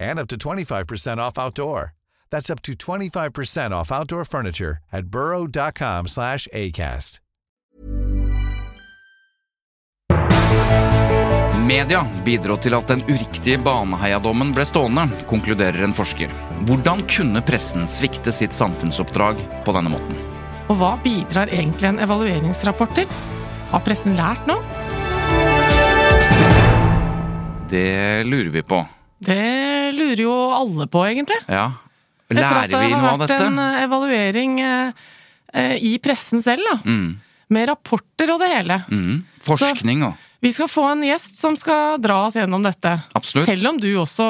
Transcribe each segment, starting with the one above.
and up to 25% off outdoor. That's up to 25% off outdoor furniture at burrow.com slash ACAST. Media bidro til at den uriktige Baneheia-dommen ble stående, konkluderer en forsker. Hvordan kunne pressen svikte sitt samfunnsoppdrag på denne måten? Og hva bidrar egentlig en evalueringsrapport til? Har pressen lært noe? Det lurer vi på. Det lurer jo alle på, egentlig. Ja. Etter at Lærer det vi har noe av vært dette? en eh, evaluering eh, eh, i pressen selv, da. Mm, Med rapporter og det hele. mm. Forskning og Vi skal få en gjest som skal dra oss gjennom dette. Absolutt. Selv om du også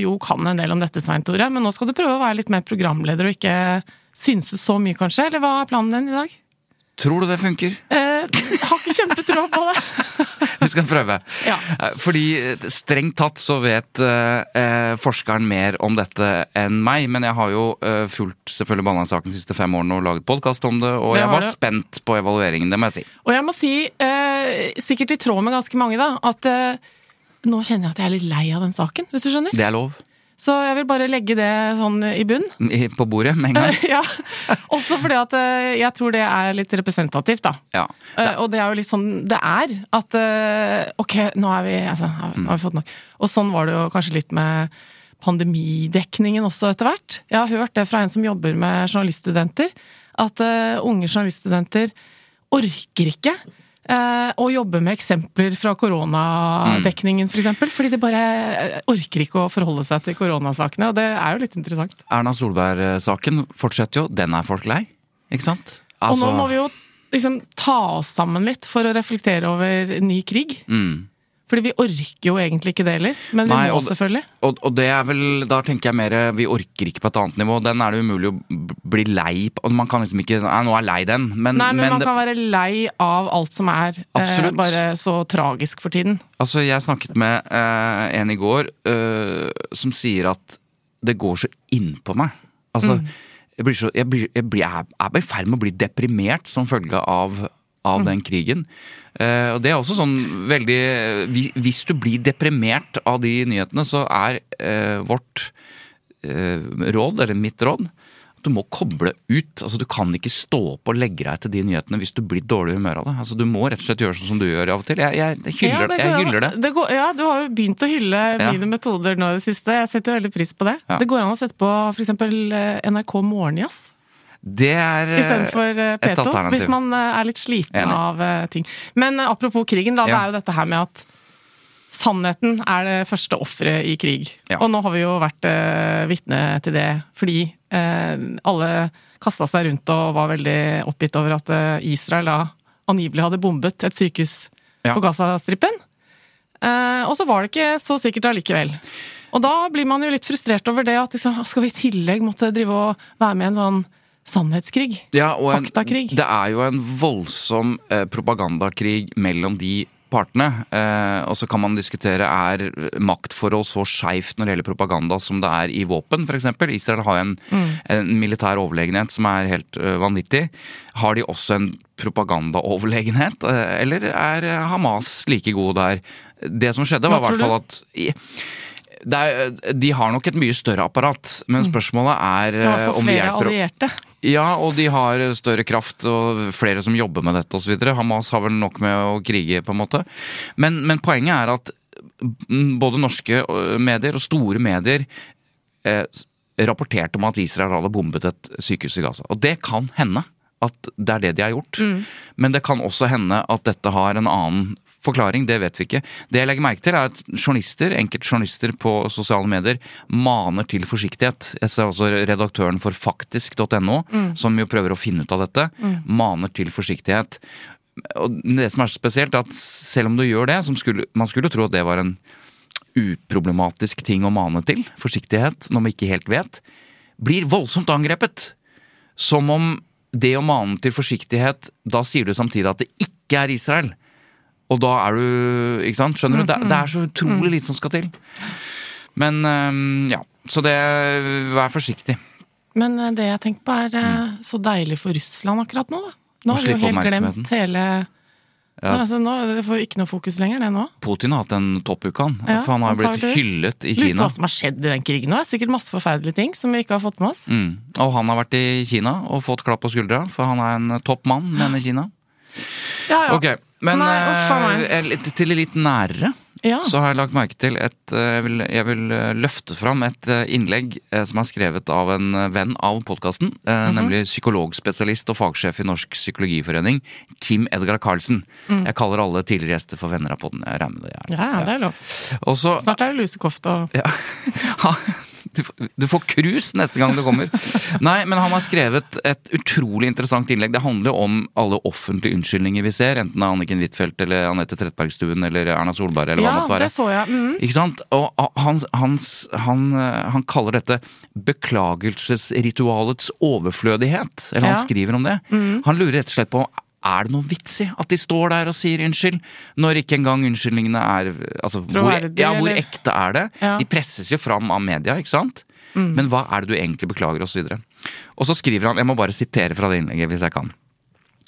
jo kan en del om dette, Svein Tore. Men nå skal du prøve å være litt mer programleder og ikke synse så mye, kanskje? Eller hva er planen din i dag? Tror du det funker? Eh, har ikke kjempetroa på det. Vi skal prøve. Ja. Eh, Fordi eh, strengt tatt så vet eh, eh, forskeren mer om dette enn meg, men jeg har jo eh, fulgt selvfølgelig Baneheia-saken de siste fem årene og laget podkast om det, og Det jeg var det. spent på evalueringen, det må jeg si. Og jeg må si, eh, sikkert i tråd med ganske mange, da, at nå kjenner jeg at jeg er litt lei av den saken, hvis du skjønner. Det er lov. Så jeg vil bare legge det sånn i bunn. På bordet med en gang. ja. Også fordi at eh, jeg tror det er litt representativt, da. Ja. Det. og det er jo litt sånn det er. At eh, ok, nå er vi altså, har, Mm. har vi fått nok. Og sånn var det jo kanskje litt med pandemidekningen også etter hvert. Jeg har hørt det fra en som jobber med journaliststudenter, at eh, unge journaliststudenter orker ikke eh, å jobbe med eksempler fra koronadekningen, for eksempel. Fordi de bare eh, orker ikke å forholde seg til koronasakene, og det er jo litt interessant. Erna Solberg-saken fortsetter jo. Den er folk lei, ikke sant? og nå Altså- må vi jo liksom ta oss sammen litt for å reflektere over ny krig. mm. Fordi vi orker jo egentlig ikke det heller, men vi Nei, må og selvfølgelig. og, og det er vel, da tenker jeg mer Vi orker ikke på et annet nivå. Den er det umulig å bli lei på. Man kan liksom ikke Nei, nå er jeg lei den. Men, Nei, men, men man det- kan være lei av alt som er eh, bare så tragisk for tiden. Altså, jeg snakket med eh, en i går eh, som sier at det går så innpå meg. Altså, Mm. jeg, blir så, jeg, blir, jeg, blir, jeg er i ferd med å bli deprimert som følge av, av Mm. den krigen. Eh, og det er også sånn veldig hvi- Hvis du blir deprimert av de nyhetene, så er eh, vårt eh, råd, eller mitt råd, at du må koble ut. Altså, du kan ikke stå opp og legge deg til de nyhetene hvis du blir i dårlig humør av det. Altså, du må rett og slett gjøre sånn som du gjør av og til. Jeg, jeg, hyller, Ja, det går jeg hyller det. går, ja, du har jo begynt å hylle Ja. mine metoder nå i det siste. Jeg setter veldig pris på det. Ja. Det går an å sette på f.eks. NRK Morgenjazz Det er eh, istedenfor P2. alternativ. Hvis man eh, er litt sliten Enig. av eh, ting. Men eh, apropos krigen, da. Det er jo dette her med at Sannheten er det første offeret i krig. Ja. Og nå har vi jo vært eh, vitne til det fordi eh, alle kasta seg rundt og var veldig oppgitt over at eh, Israel da angivelig hadde bombet et sykehus Ja. på Gazastripen. Eh, og så var det ikke så sikkert allikevel. Og da blir man jo litt frustrert over det at liksom, skal vi i tillegg måtte drive og være med i en sånn sannhetskrig? Ja, og en, Faktakrig. Det er jo en voldsom eh, propagandakrig mellom de partene. Eh, og så kan man diskutere er maktforhold så skeivt når det gjelder propaganda som det er i våpen, f.eks. Israel har en, en militær overlegenhet som er helt uh, vanvittig. Har de også en propagandaoverlegenhet, eh, eller er Hamas like gode der? Det som skjedde, var i hvert fall at i, det er, de har nok et mye større apparat, men spørsmålet er Det var eh, for om de flere hjelper å- allierte. Ja, og de har større kraft og flere som jobber med dette osv. Hamas har vel nok med å krige, på en måte. Men, men poenget er at mm, både norske øh, medier og store medier eh, rapporterte om at Israel hadde bombet et sykehus i Gaza. Og det kan hende at det er det de har gjort. Men det kan også hende at dette har en annen forklaring. Det vet vi ikke. Det jeg legger merke til, er at journalister, enkelte journalister på sosiale medier maner til forsiktighet. Jeg ser også redaktøren for faktisk.no, som jo prøver å finne ut av dette, maner til forsiktighet. Og det som er så spesielt, er at selv om du gjør det, som skulle, man skulle tro at det var en uproblematisk ting å mane til, forsiktighet, når man ikke helt vet, blir voldsomt angrepet. Som om det å mane til forsiktighet, da sier du samtidig at det ikke er Israel. Og da er du Ikke sant? Skjønner du? Det, det er så utrolig lite som skal til. Men øhm, ja. Så det Vær forsiktig. Men eh, det jeg tenker på er eh, så deilig for Russland akkurat nå, da. Nå har vi jo helt glemt hele Ja. Altså, nå Det får ikke noe fokus lenger, det nå. Putin har hatt en toppuke, han. Ja, for han har blitt hyllet i Lurer på Kina. hva som har skjedd i den krigen nå. Det er sikkert masse forferdelige ting som vi ikke har fått med oss. Mm. Og han har vært i Kina og fått klapp på skuldra, for han er en topp mann, mener Kina. Ja, ja. Ok, men Nei, eh, litt- til litt nærere Ja. så har jeg lagt merke til et eh, Jeg vil, jeg vil eh, løfte fram et innlegg som er skrevet av en venn av podkasten. Mhm. Nemlig psykologspesialist og fagsjef i Norsk psykologiforening, Kim Edgar Karlsen. Jeg kaller alle tidligere gjester for venner av podden. Jeg regner med det. er- Mm. ja, ja, det er lov. Også, Snart er det lusekofte og ja. Du, får- du får krus neste gang du kommer. Nei, men han har skrevet et utrolig interessant innlegg. Det handler om alle offentlige unnskyldninger vi ser, enten er Anniken Huitfeldt eller Anette Trettebergstuen eller Erna Solberg eller hva Ja, det måtte være. det så jeg. Mm. Ikke sant? Og han, han, han, eh, han kaller dette beklagelsesritualets overflødighet. Eller han Ja. skriver om det. Han lurer rett og slett på er det noe vits i at de står der og sier unnskyld, når ikke engang unnskyldningene er altså, hvor, Troverdig, ja, hvor eller? ekte er det? Ja. De presses jo fram av media, ikke sant? Men hva er det du egentlig beklager. Og, så og så skriver han, jeg må bare sitere fra det innlegget hvis jeg kan.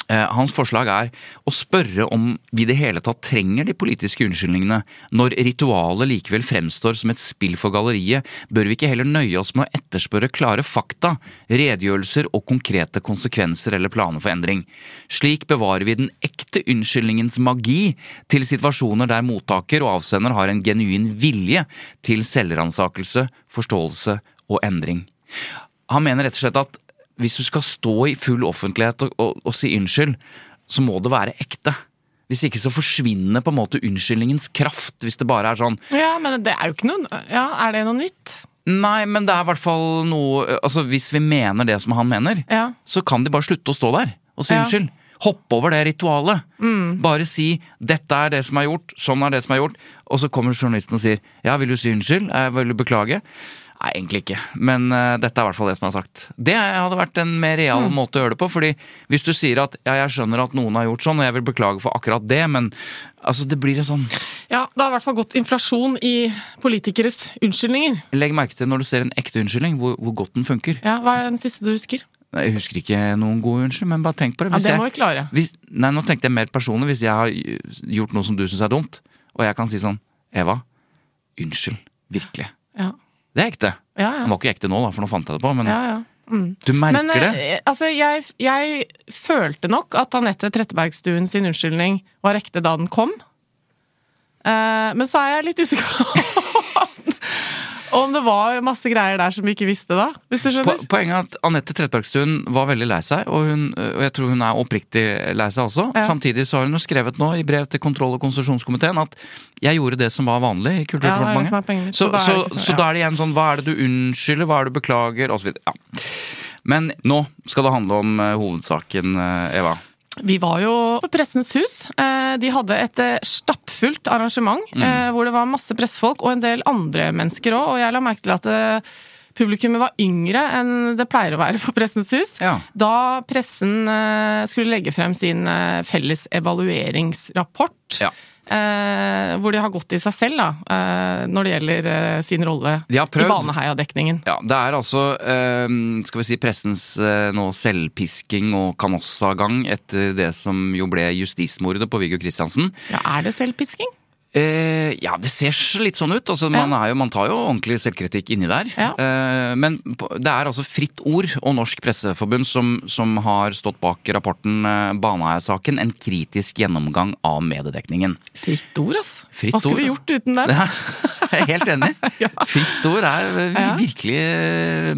Eh, Hans forslag er å spørre om vi i det hele tatt trenger de politiske unnskyldningene. Når ritualet likevel fremstår som et spill for galleriet, bør vi ikke heller nøye oss med å etterspørre klare fakta, redegjørelser og konkrete konsekvenser eller planer for endring. Slik bevarer vi den ekte unnskyldningens magi til situasjoner der mottaker og avsender har en genuin vilje til selvransakelse, forståelse og endring. Han mener rett og slett at hvis du skal stå i full offentlighet og, og, og si unnskyld, så må det være ekte. Hvis ikke så forsvinner på en måte unnskyldningens kraft. Hvis det bare er sånn Ja, men det er jo ikke noe Ja, er det noe nytt? Nei, men det er i hvert fall noe Altså, hvis vi mener det som han mener, Ja. så kan de bare slutte å stå der og si Ja. unnskyld. Hoppe over det ritualet. Bare si 'dette er det som er gjort', 'sånn er det som er gjort', og så kommer journalisten og sier 'ja, vil du si unnskyld', Jeg 'vil du beklage'? Nei, egentlig ikke, men uh, dette er i hvert fall det som er sagt. Det hadde vært en mer real måte å gjøre det på, fordi hvis du sier at 'ja, jeg skjønner at noen har gjort sånn, og jeg vil beklage for akkurat det', men altså, det blir en sånn Ja, det har i hvert fall gått inflasjon i politikeres unnskyldninger. Legg merke til når du ser en ekte unnskyldning, hvor, hvor godt den funker. Ja, Hva er den siste du husker? Jeg husker ikke noen gode unnskyld, men bare tenk på det. Ja, Hvis Det jeg- må vi klare. Hvis, nei, nå tenkte jeg mer personlig. Hvis jeg har gjort noe som du syns er dumt, og jeg kan si sånn Eva, unnskyld. Virkelig. Ja, Det er ekte. ja. Den var ikke ekte nå, da, for nå fant jeg det på, men ja, ja. Mm. du merker Men det. eh, altså, jeg, jeg følte nok at Anette Trettebergstuen sin unnskyldning var ekte da den kom. Uh, men så er jeg litt usikker på om det var masse greier der som vi ikke visste da, hvis du Po skjønner. poenget er at Anette Trettebergstuen var veldig lei seg, og, hun, og jeg tror hun er oppriktig lei seg også. Ja. Samtidig så har hun jo skrevet nå i brev til kontroll- og konstitusjonskomiteen at jeg gjorde det som var vanlig i Ja, Kulturdepartementet. Ja, så, så så, så- så da er det igjen sånn hva er det du unnskylder, hva er det du beklager, osv. Ja. Men nå skal det handle om eh, hovedsaken, eh, Eva. Vi var jo på Pressens hus. Eh, De hadde et eh, stappfullt arrangement Mm. eh, hvor det var masse pressefolk og en del andre mennesker òg. Og jeg la merke til at publikummet var yngre enn det pleier å være på Pressens hus. Ja. Da pressen skulle legge frem sin felles evalueringsrapport. Ja. Eh, Hvor de har gått i seg selv da, eh, når det gjelder eh, sin rolle i. Baneheia-dekningen. Ja, det er altså eh, skal vi si pressens nå selvpisking og kanossagang etter det som jo ble justismordet på Viggo Kristiansen. Ja, er det selvpisking? Eh, ja, det ser litt sånn ut. Altså, man, er jo, man tar jo ordentlig selvkritikk inni der. Ja. Eh, men det er altså Fritt Ord og Norsk Presseforbund som, som har stått bak rapporten eh, Baneheia-saken. En kritisk gjennomgang av mediedekningen. Fritt ord, altså. Fritt Hva skulle vi gjort uten den? jeg er helt enig. Fritt ord er virkelig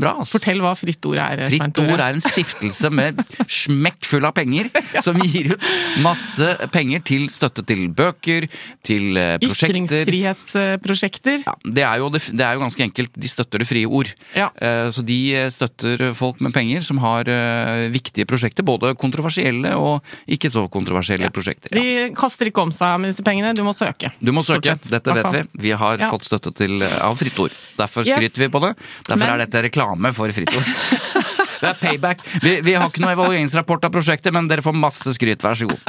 bra. Altså. Fortell hva Fritt Ord er, Fritt. Ord er en stiftelse med smekk full av penger, som gir ut masse penger til støtte til bøker, til eh, prosjekter. Ytringsfrihetsprosjekter. Ja, det, er jo, det, er jo ganske enkelt. De støtter det frie ord. Ja. Eh, Så de eh, støtter folk med penger som har eh, viktige prosjekter. Både kontroversielle og ikke så kontroversielle prosjekter. De kaster ikke om seg med disse pengene, du må søke. Du må søke, dette vet vi. Vi har Ja. Fått støtte til, eh, av Fritt Ord. Derfor Yes. skryter vi på det. Derfor Men- er dette reklame for Fritt Ord. Det er payback. Vi, vi har ikke noe evalueringsrapport av prosjektet, men dere får masse skryt. Vær så god.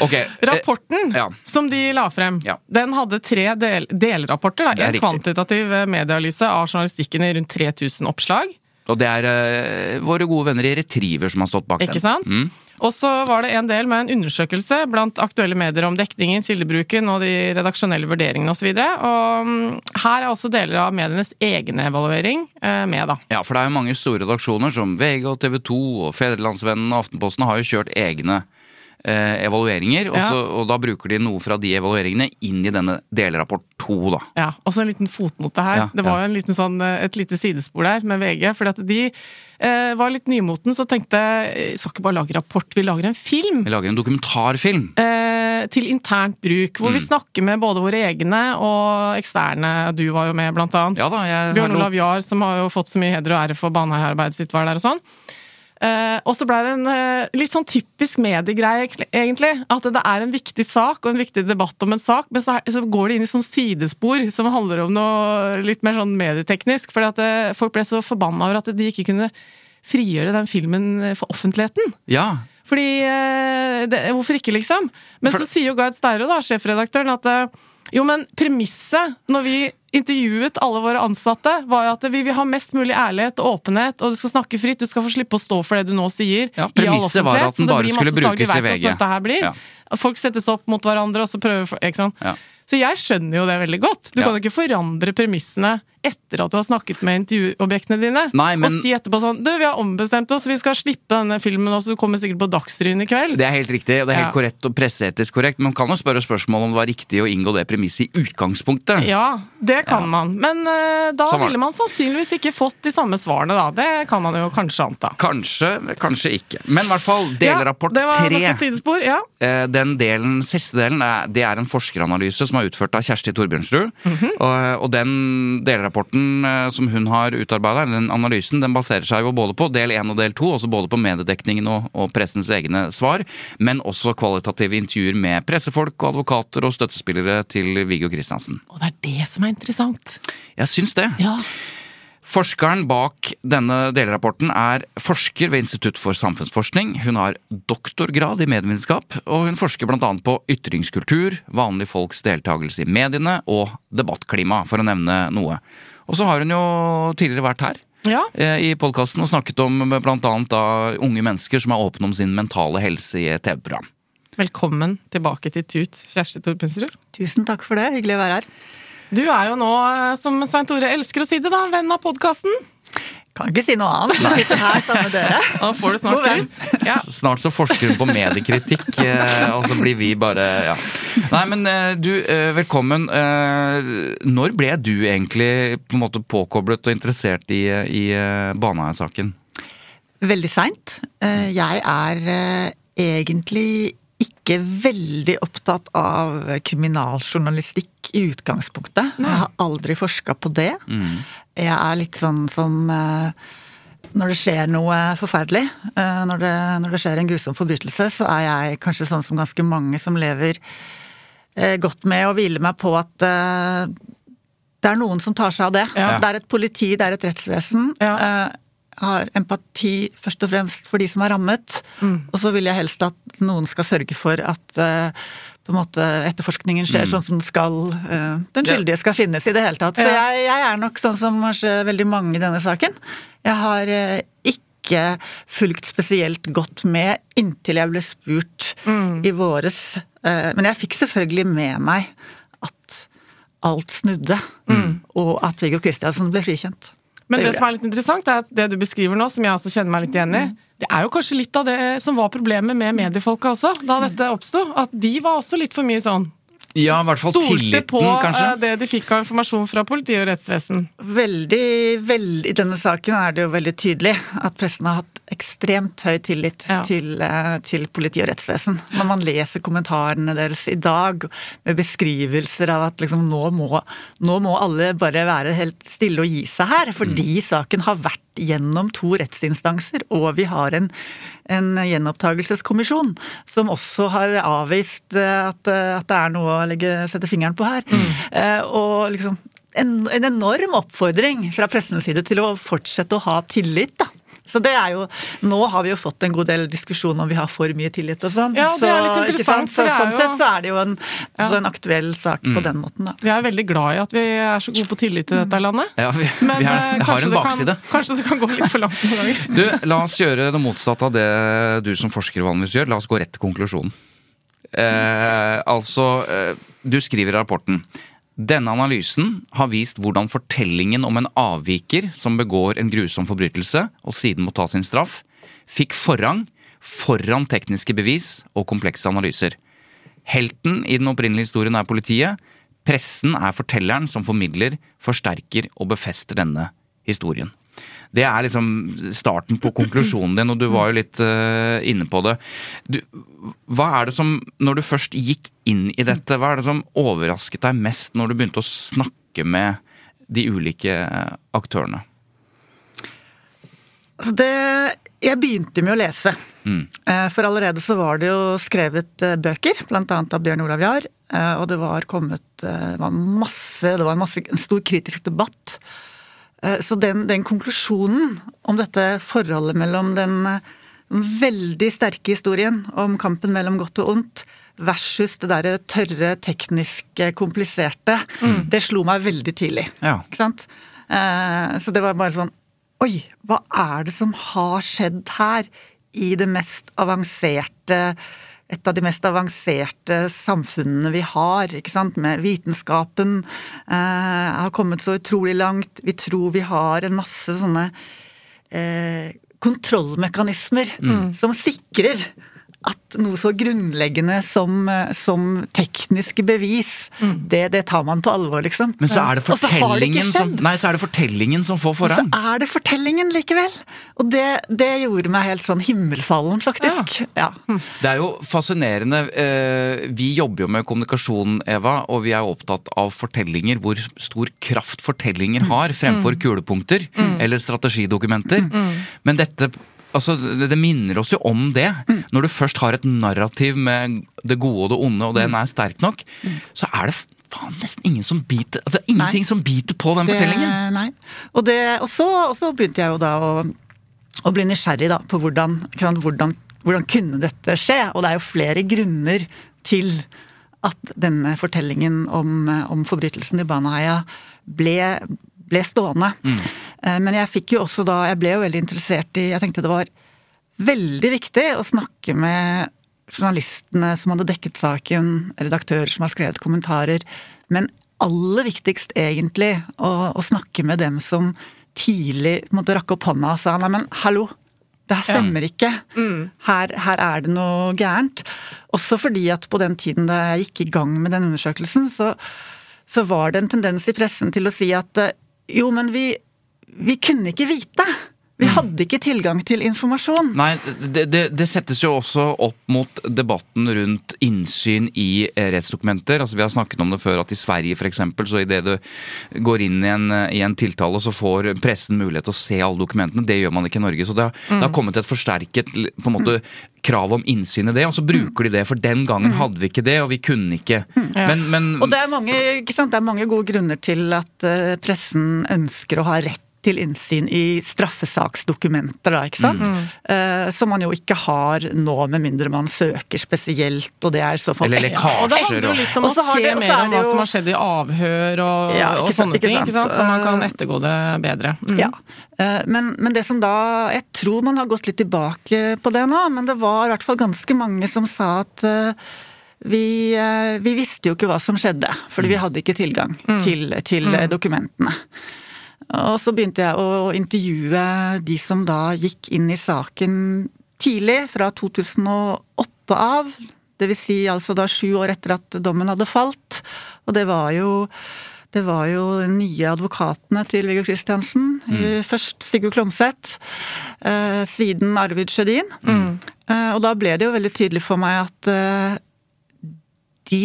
Ok. eh, Rapporten ja. som de la frem, Ja. den hadde tre del delrapporter. Er En riktig. kvantitativ eh, medieanalyse av journalistikken i rundt 3000 oppslag. Og det er uh, våre gode venner i Retriever som har stått bak Ikke den. sant? Mm. Og så var det en del med en undersøkelse blant aktuelle medier om dekningen, kildebruken og de redaksjonelle vurderingene osv. Og, så og mm, her er også deler av medienes egen evaluering eh, med, da. Ja, for det er jo mange store redaksjoner som VG og TV 2 og Fedrelandsvennen og Aftenposten har jo kjørt egne eh, evalueringer, og, Ja. så, og da bruker de noe fra de evalueringene inn i denne delrapport 2, da. Ja, Og så en liten fotnote her. Ja, det var jo en liten sånn, eh, et lite sidespor der med VG. fordi at de eh, var litt nymoten, så tenkte jeg skal ikke bare lage rapport, vi lager en film. Vi lager en dokumentarfilm. Eh, til internt bruk, hvor Mm. vi snakker med både våre egne og eksterne. Du var jo med, blant annet. Ja da, jeg Bjørn Olav Jahr, som har jo fått så mye heder og ære for Baneheia-arbeidet sitt, var der og sånn. Eh, og så blei det en eh, litt sånn typisk mediegreie, egentlig. At det er en viktig sak og en viktig debatt om en sak, men så, går det inn i sånn sidespor som handler om noe litt mer sånn medieteknisk. Fordi at eh, folk ble så forbanna over at de ikke kunne frigjøre den filmen for offentligheten. Ja. Fordi det, Hvorfor ikke, liksom? Men For- så sier jo Gard Steiro, da, sjefredaktøren, at jo, men premisset når vi intervjuet alle våre ansatte, var jo at vi vil ha mest mulig ærlighet og åpenhet, og du skal snakke fritt, du skal få slippe å stå for det du nå sier. Ja, premisset var at den bare skulle brukes i VG. Ja. Folk settes opp mot hverandre, og så prøver Ikke sant? Ja. Så jeg skjønner jo det veldig godt. Du Ja. kan jo ikke forandre premissene etter at du har snakket med intervjuobjektene dine. Nei, men- Og si etterpå sånn Du, vi har ombestemt oss, vi skal slippe denne filmen også, du kommer sikkert på Dagsrevyen i kveld. Det er helt riktig, og det er helt Ja. korrekt og presseetisk korrekt. Men man kan jo spørre spørsmål om det var riktig å inngå det premisset i utgangspunktet. Ja, det kan Ja. man. Men uh, da Sånn ville man sannsynligvis ikke fått de samme svarene, da. Det kan man jo kanskje anta. Kanskje, kanskje ikke. Men i hvert fall delrapport ja, det var tre. et sidespor, ja. Eh, Den delen, siste delen det er en forskeranalyse som er utført av Kjersti Torbjørnsrud. Mhm. og, og den delrapporten eh, som hun har utarbeida, den analysen, den baserer seg jo både på del én og del to, også både på mediedekningen og, og pressens egne svar, men også kvalitative intervjuer med pressefolk og advokater og støttespillere til Viggo Kristiansen. Og det er det som er interessant. Jeg syns det. Ja. Forskeren bak denne delrapporten er forsker ved Institutt for samfunnsforskning. Hun har doktorgrad i medievitenskap, og hun forsker bl.a. på ytringskultur, vanlige folks deltakelse i mediene og debattklima, for å nevne noe. Og så har hun jo tidligere vært her ja. eh, i podkasten og snakket om bl.a. da unge mennesker som er åpne om sin mentale helse i et TV-program. Velkommen tilbake til TUT, Kjersti Torpensrud. Tusen takk for det. Hyggelig å være her. Du er jo nå, eh, som Svein Tore elsker å si det, da, venn av podkasten. Kan ikke si noe annet. Jeg sitter her sammen med dere. Da får du snart kryss. Ja. Snart så forsker hun på mediekritikk, eh, og så blir vi bare ja. Nei, men eh, du, velkommen. Eh, Når ble du egentlig på en måte påkoblet og interessert i, i eh, Baneheia-saken? Veldig seint. Eh, Jeg er egentlig ikke veldig opptatt av kriminaljournalistikk i utgangspunktet. Jeg har aldri forska på det. Jeg er litt sånn som eh, når det skjer noe forferdelig, eh, når det, når det skjer en grusom forbrytelse, så er jeg kanskje sånn som ganske mange som lever eh, godt med å hvile meg på at det er noen som tar seg av det. Ja. Det er et politi, det er et rettsvesen. Ja. Har empati først og fremst for de som er rammet. Og så vil jeg helst at noen skal sørge for at uh, på en måte etterforskningen skjer sånn som den skal. Uh, den skyldige skal finnes i det hele tatt. Så Ja. jeg, jeg er nok sånn som kanskje veldig mange i denne saken. Jeg har uh, ikke fulgt spesielt godt med inntil jeg ble spurt i våres. Men jeg fikk selvfølgelig med meg at alt snudde, og at Viggo Kristiansen ble frikjent. Men det, det som er litt interessant, er at det du beskriver nå, som jeg også kjenner meg litt igjen i, det er jo kanskje litt av det som var problemet med mediefolka også, da dette oppsto. At de var også litt for mye sånn Ja, i hvert fall stolte tilliten, på kanskje. eh, det de fikk av informasjon fra politi og rettsvesen. Veldig, veldig, I denne saken er det jo veldig tydelig at pressen har hatt ekstremt høy tillit Ja. til, eh, til politi og rettsvesen. Når man leser kommentarene deres i dag med beskrivelser av at liksom nå må, nå må alle bare være helt stille og gi seg her, fordi saken har vært gjennom to rettsinstanser, og vi har en, en gjenopptakelseskommisjon som også har avvist eh, at, eh, at det er noe å legge, sette fingeren på her. Eh, Og liksom en, en enorm oppfordring fra pressens side til å fortsette å ha tillit, da. Så det er jo, Nå har vi jo fått en god del diskusjon om vi har for mye tillit og sånn. Ja, det er litt Så, ikke interessant, Så, det er sånn jo- sett så er det jo en, Ja. så en aktuell sak på den måten, da. Vi er veldig glad i at vi er så gode på tillit i dette landet. Ja, vi, Men vi eh, har, kanskje, en det bakside. kan, kanskje det kan gå litt for langt noen ganger. Du, la oss gjøre det motsatte av det du som forsker vanligvis gjør. La oss gå rett til konklusjonen. Eh, altså, eh, du skriver i rapporten denne analysen har vist hvordan fortellingen om en avviker som begår en grusom forbrytelse og siden må ta sin straff, fikk forrang foran tekniske bevis og komplekse analyser. Helten i den opprinnelige historien er politiet. Pressen er fortelleren som formidler, forsterker og befester denne historien. Det er liksom starten på konklusjonen din, og du var jo litt uh, inne på det. Du, hva er det som, når du først gikk inn i dette, hva er det som overrasket deg mest når du begynte å snakke med de ulike eh, aktørene? Altså det, jeg begynte med å lese. Mm. Eh, For allerede så var det jo skrevet bøker, annet av Bjørn Olav Jahr. Og det var kommet det var masse, det var en, masse, en stor kritisk debatt. Eh, Så den, den konklusjonen om dette forholdet mellom den eh, veldig sterke historien om kampen mellom godt og ondt versus det derre tørre, tekniske, kompliserte, det slo meg veldig tidlig. Ja. Ikke sant? Eh, Så det var bare sånn Oi, hva er det som har skjedd her? I det mest avanserte et av de mest avanserte samfunnene vi har, ikke sant, med vitenskapen eh, har kommet så utrolig langt. Vi tror vi har en masse sånne eh, kontrollmekanismer som sikrer at noe så grunnleggende som, eh, som tekniske bevis, det, det tar man på alvor, liksom. Men så er det fortellingen, det som, nei, så er det fortellingen som får Og så er det fortellingen likevel! Og det, det gjorde meg helt sånn himmelfallen, faktisk. Ja. Det er jo fascinerende. eh, Vi jobber jo med kommunikasjon, Eva, og vi er jo opptatt av fortellinger. Hvor stor kraft fortellinger har fremfor kulepunkter eller strategidokumenter. Men dette Altså, det minner oss jo om det. Når du først har et narrativ med det gode og det onde, og den er sterk nok, så er det faen nesten ingen som biter Altså ingenting Nei. som biter på den Det, fortellingen. nei. Og, det, og, så, og så begynte jeg jo da å, å bli nysgjerrig da, på hvordan, hvordan, hvordan kunne dette skje. Og det er jo flere grunner til at denne fortellingen om, om forbrytelsen i Baneheia ble, ble stående. Mm. Men jeg fikk jo også da Jeg ble jo veldig interessert i Jeg tenkte det var veldig viktig å snakke med journalistene som hadde dekket saken, redaktører som har skrevet kommentarer, men aller viktigst egentlig å, å snakke med dem som tidlig måtte rakke opp hånda og sa nei, men hallo, det her stemmer ikke. Her, her er det noe gærent. Også fordi at på den tiden da jeg gikk i gang med den undersøkelsen, så, så var det en tendens i pressen til å si at eh, jo, men vi, vi kunne ikke vite. Vi hadde ikke tilgang til informasjon. Nei, det, det, det settes jo også opp mot debatten rundt innsyn i eh, rettsdokumenter. Altså Vi har snakket om det før at i Sverige eksempel, så idet du går inn i en, eh, i en tiltale, så får pressen mulighet til å se alle dokumentene. Det gjør man ikke i Norge. Så det har, det har kommet et forsterket på en måte, krav om innsyn i det, og så bruker de det. For den gangen hadde vi ikke det, og vi kunne ikke. Men, men Og det er mange, ikke sant? det er mange gode grunner til at eh, pressen ønsker å ha rett til innsyn i straffesaksdokumenter, da, ikke sant? Eh, som man jo ikke har nå, med mindre man søker spesielt, og det er så fall Eller ett- Og det handler jo litt om å Og så har se det- mer er om hva som har skjedd i avhør og, Ja, ikke og sånne ikke ting, ikke sant? sant? så man kan Eh, ettergå det bedre. Mm. Ja. Uh, Men, men det som da Jeg tror man har gått litt tilbake på det nå, men det var i hvert fall ganske mange som sa at uh, vi, vi visste jo ikke hva som skjedde, fordi vi hadde ikke tilgang til, til mm. dokumentene. Og så begynte jeg å intervjue de som da gikk inn i saken tidlig, fra 2008 av. Det vil si altså da sju år etter at dommen hadde falt. Og det var jo det var jo de nye advokatene til Viggo Kristiansen. Først Sigurd Klomsæt, eh, siden Arvid Sjødin. Eh, og da ble det jo veldig tydelig for meg at eh, de,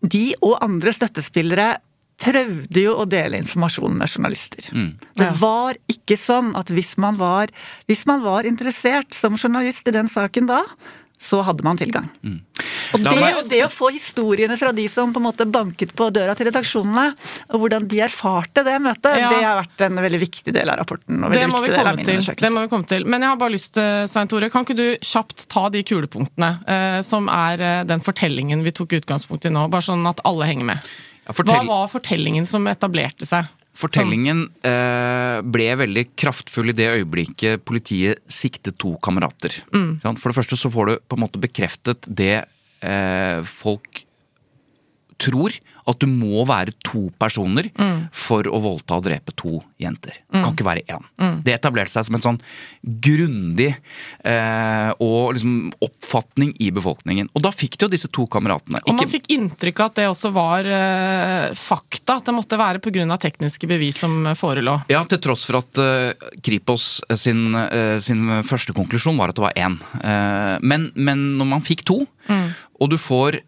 de og andre støttespillere prøvde jo å dele informasjon med journalister. Det var ikke sånn at hvis man, var, hvis man var interessert som journalist i den saken da, så hadde man tilgang. Og det, meg- det å få historiene fra de som på en måte banket på døra til redaksjonene, og hvordan de erfarte det møtet, Ja. det har vært en veldig viktig del av rapporten. og Det veldig må, vi viktig del av min undersøkelse. det må vi komme til. Men jeg har bare lyst til, Svein Tore, kan ikke du kjapt ta de kulepunktene eh, som er eh, den fortellingen vi tok utgangspunkt i nå, bare sånn at alle henger med. Ja, Hva var fortellingen som etablerte seg? fortellingen eh, ble veldig kraftfull i det øyeblikket politiet siktet to kamerater. Mm. For det første så får du på en måte bekreftet det eh, folk tror, at du må være to personer Mm. for å voldta og drepe to jenter. Det kan ikke være én. Det etablerte seg som en sånn grundig eh, og liksom oppfatning i befolkningen. Og da fikk de jo disse to kameratene. Og man fikk inntrykk av at det også var eh, fakta, at det måtte være pga. tekniske bevis som forelå. Ja, til tross for at eh, Kripos sin, eh, sin første konklusjon var at det var én. Eh, men, men når man fikk to, og du får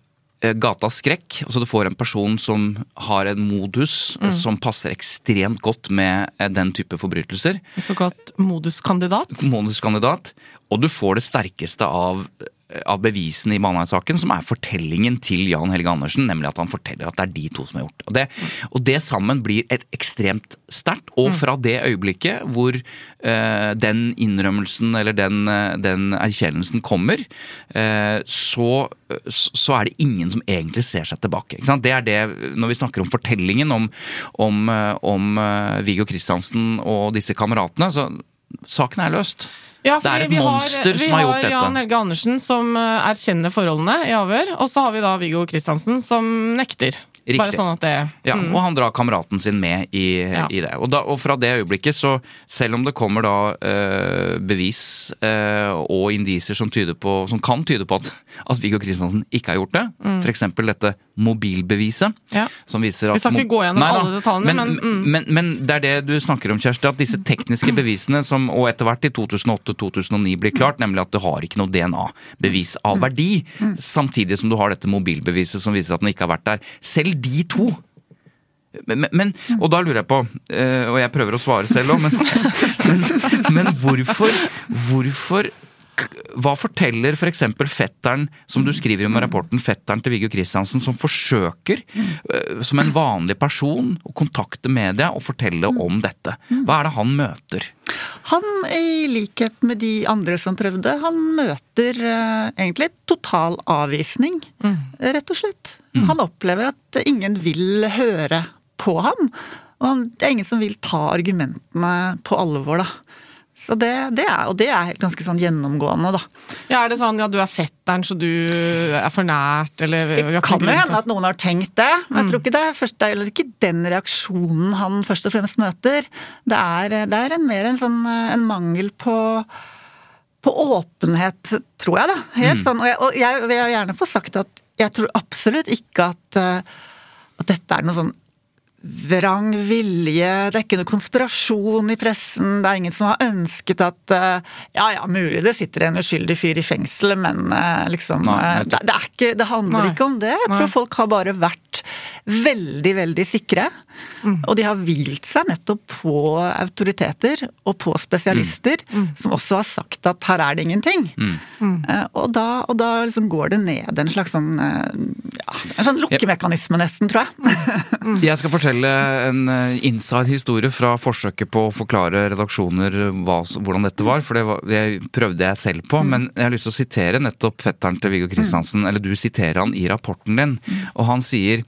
eh, gatas skrekk, altså du får en person som har en modus mm. som passer ekstremt godt med eh, den type forbrytelser, såkalt moduskandidat. moduskandidat, og du får det sterkeste av av bevisene i Baneheia-saken, som er fortellingen til Jan Helge Andersen, nemlig at han forteller at det er de to som har gjort. Og det, og det sammen blir et ekstremt sterkt. Og fra det øyeblikket hvor uh, den innrømmelsen eller den, eh, den erkjennelsen kommer, uh, så, så er det ingen som egentlig ser seg tilbake. Det er det, Når vi snakker om fortellingen om, om, eh, om eh, Viggo Kristiansen og disse kameratene, så saken er løst. Ja, Det er et monster har- som har gjort dette. Vi har Jan Helge Andersen som eh, erkjenner forholdene i avhør, og så har vi da Viggo Kristiansen som nekter. Riktig. Bare sånn at det Ja, Og han drar kameraten sin med i, Ja. i det. Og, da, og fra det øyeblikket, så selv om det kommer da eh, bevis eh, og indisier som, som kan tyde på at, at Viggo Kristiansen ikke har gjort det, Mm. f.eks. dette mobilbeviset, Ja. som viser at Vi skal ikke gå gjennom Nei alle detaljene, men, men, mm. men, men det er det du snakker om, Kjersti, at disse tekniske bevisene som og etter hvert i 2008-2009 blir klart, nemlig at du har ikke noe DNA-bevis av verdi, samtidig som du har dette mobilbeviset som viser at den ikke har vært der. Selv de to men, men, og da lurer jeg på, eh, og jeg prøver å svare selv òg, men, men, men hvorfor, hvorfor hva forteller f.eks. fetteren, som du skriver om i rapporten, fetteren til Viggo Kristiansen, som forsøker, eh, som en vanlig person, å kontakte media og fortelle om dette? Hva er det han møter? Han, i likhet med de andre som prøvde, han møter eh, egentlig total avvisning, rett og slett. Han opplever at ingen vil høre på ham. Og det er ingen som vil ta argumentene på alvor, da. Så det, det er, og det er ganske sånn gjennomgående, da. Ja, er det sånn ja, du er fetteren, så du er for nært, eller Det kan jo hende at noen har tenkt det, men jeg tror ikke det er, først, det er ikke den reaksjonen han først og fremst møter. Det er, det er en, mer en sånn en mangel på på åpenhet, tror jeg, da. Helt sånn. Og jeg, og jeg vil gjerne få sagt at jeg tror absolutt ikke at, eh, at dette er noe sånn vrang vilje, det er ikke noe konspirasjon i pressen, det er ingen som har ønsket at eh, Ja ja, mulig det sitter en uskyldig fyr i fengsel, men eh, liksom Nei, eh, det, det, er ikke, det handler Nei. ikke om det. Jeg Nei. tror folk har bare vært veldig, veldig sikre. Mm. Og de har hvilt seg nettopp på autoriteter og på spesialister, Mm. som også har sagt at her er det ingenting. Eh, Og da, og da liksom går det ned en slags sånn ja, en sånn lukkemekanisme nesten, tror jeg. Jeg skal fortelle en eh, inside historie fra forsøket på å forklare redaksjoner hva, hvordan dette var, for det, var, det prøvde jeg selv på. Men jeg har lyst til å sitere nettopp fetteren til Viggo Kristiansen, eller du siterer han i rapporten din, og han sier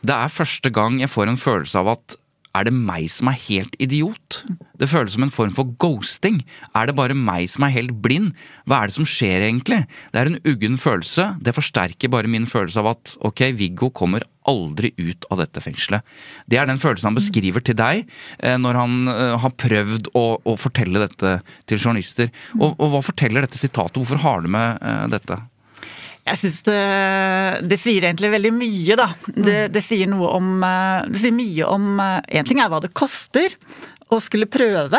det er første gang jeg får en følelse av at er det meg som er helt idiot? Det føles som en form for ghosting. Er det bare meg som er helt blind? Hva er det som skjer egentlig? Det er en uggen følelse. Det forsterker bare min følelse av at ok, Viggo kommer aldri ut av dette fengselet. Det er den følelsen han beskriver til deg eh, når han eh, har prøvd å, å fortelle dette til journalister. Og, og hva forteller dette sitatet? Hvorfor har du med eh, dette? Jeg syns det, det sier egentlig veldig mye, da. Det, det sier noe om eh, Det sier mye om Én ting er hva det koster å skulle prøve,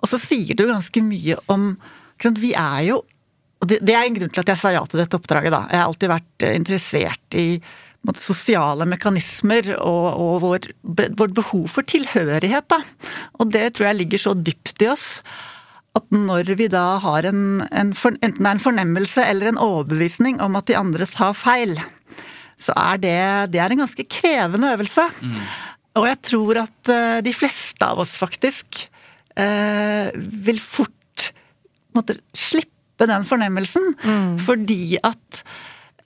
og så sier det jo ganske mye om sant, Vi er jo og det, det er en grunn til at jeg sa ja til dette oppdraget, da. Jeg har alltid vært eh, interessert i måte, sosiale mekanismer og, og vår, vårt behov for tilhørighet, da. Og det tror jeg ligger så dypt i oss at når vi da har en, en for, enten det er en fornemmelse eller en overbevisning om at de andre tar feil, så er det, det er en ganske krevende øvelse. Mm. Og jeg tror at uh, de fleste av oss faktisk uh, vil fort måtte, slippe den fornemmelsen. Mm. Fordi at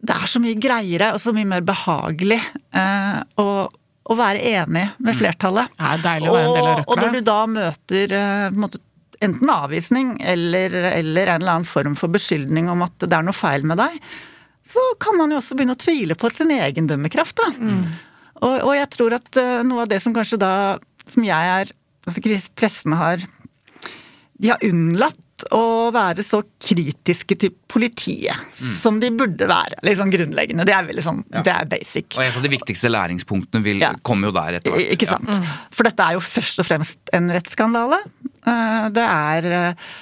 det er så mye greiere og så mye mer behagelig uh, å, å, være enig med mm. flertallet. Det er deilig å være en del av røkla. Og når du da møter måte, enten avvisning eller, eller, en eller annen form for beskyldning om at det er noe feil med deg, så kan man jo også begynne å tvile på sin egen dømmekraft. da. Mm. Og, og, jeg tror at noe av det som kanskje da, som jeg er altså Pressen har De har unnlatt å være så kritiske til politiet mm. som de burde være. Sånn grunnleggende. Det er veldig sånn, ja. det er basic. Og en av de viktigste læringspunktene vil ja. komme jo der etter hvert. Ikke sant. Ja. Mm. For dette er jo først og fremst en rettsskandale. Eh, det er eh,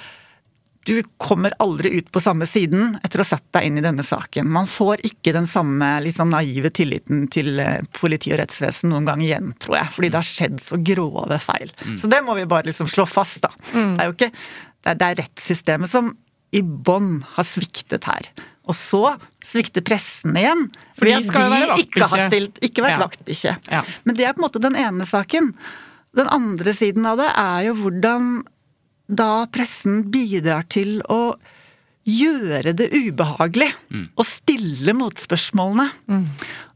du kommer aldri ut på samme siden etter å ha satt deg inn i denne saken. Man får ikke den samme liksom, naive tilliten til eh, politi og rettsvesen noen gang igjen, tror jeg. Fordi det har skjedd så grove feil. Mm. Så det må vi bare liksom slå fast, da. Mm. Det er jo ikke det er, det er rettssystemet som i bånn har sviktet her. Og så svikter pressen igjen. Fordi at de ikke har stilt, ikke vært ja. vaktbikkje. Ja. Men det er på en måte den ene saken. Den andre siden av det er jo hvordan da pressen bidrar til å gjøre det ubehagelig. Mm. Og stille motspørsmålene. Mm.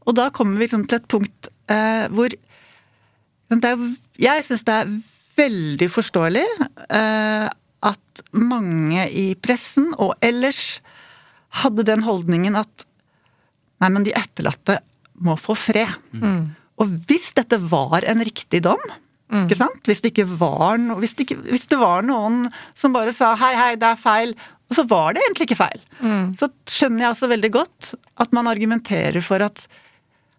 Og da kommer vi liksom til et punkt eh, hvor er, Jeg syns det er veldig forståelig eh, at mange i pressen og ellers hadde den holdningen at nei, men de etterlatte må få fred. Mm. Og hvis dette var en riktig dom, mm. ikke sant? Hvis det, ikke var no, hvis, det ikke, hvis det var noen som bare sa hei, hei, det er feil, og så var det egentlig ikke feil, mm. så skjønner jeg også veldig godt at man argumenterer for at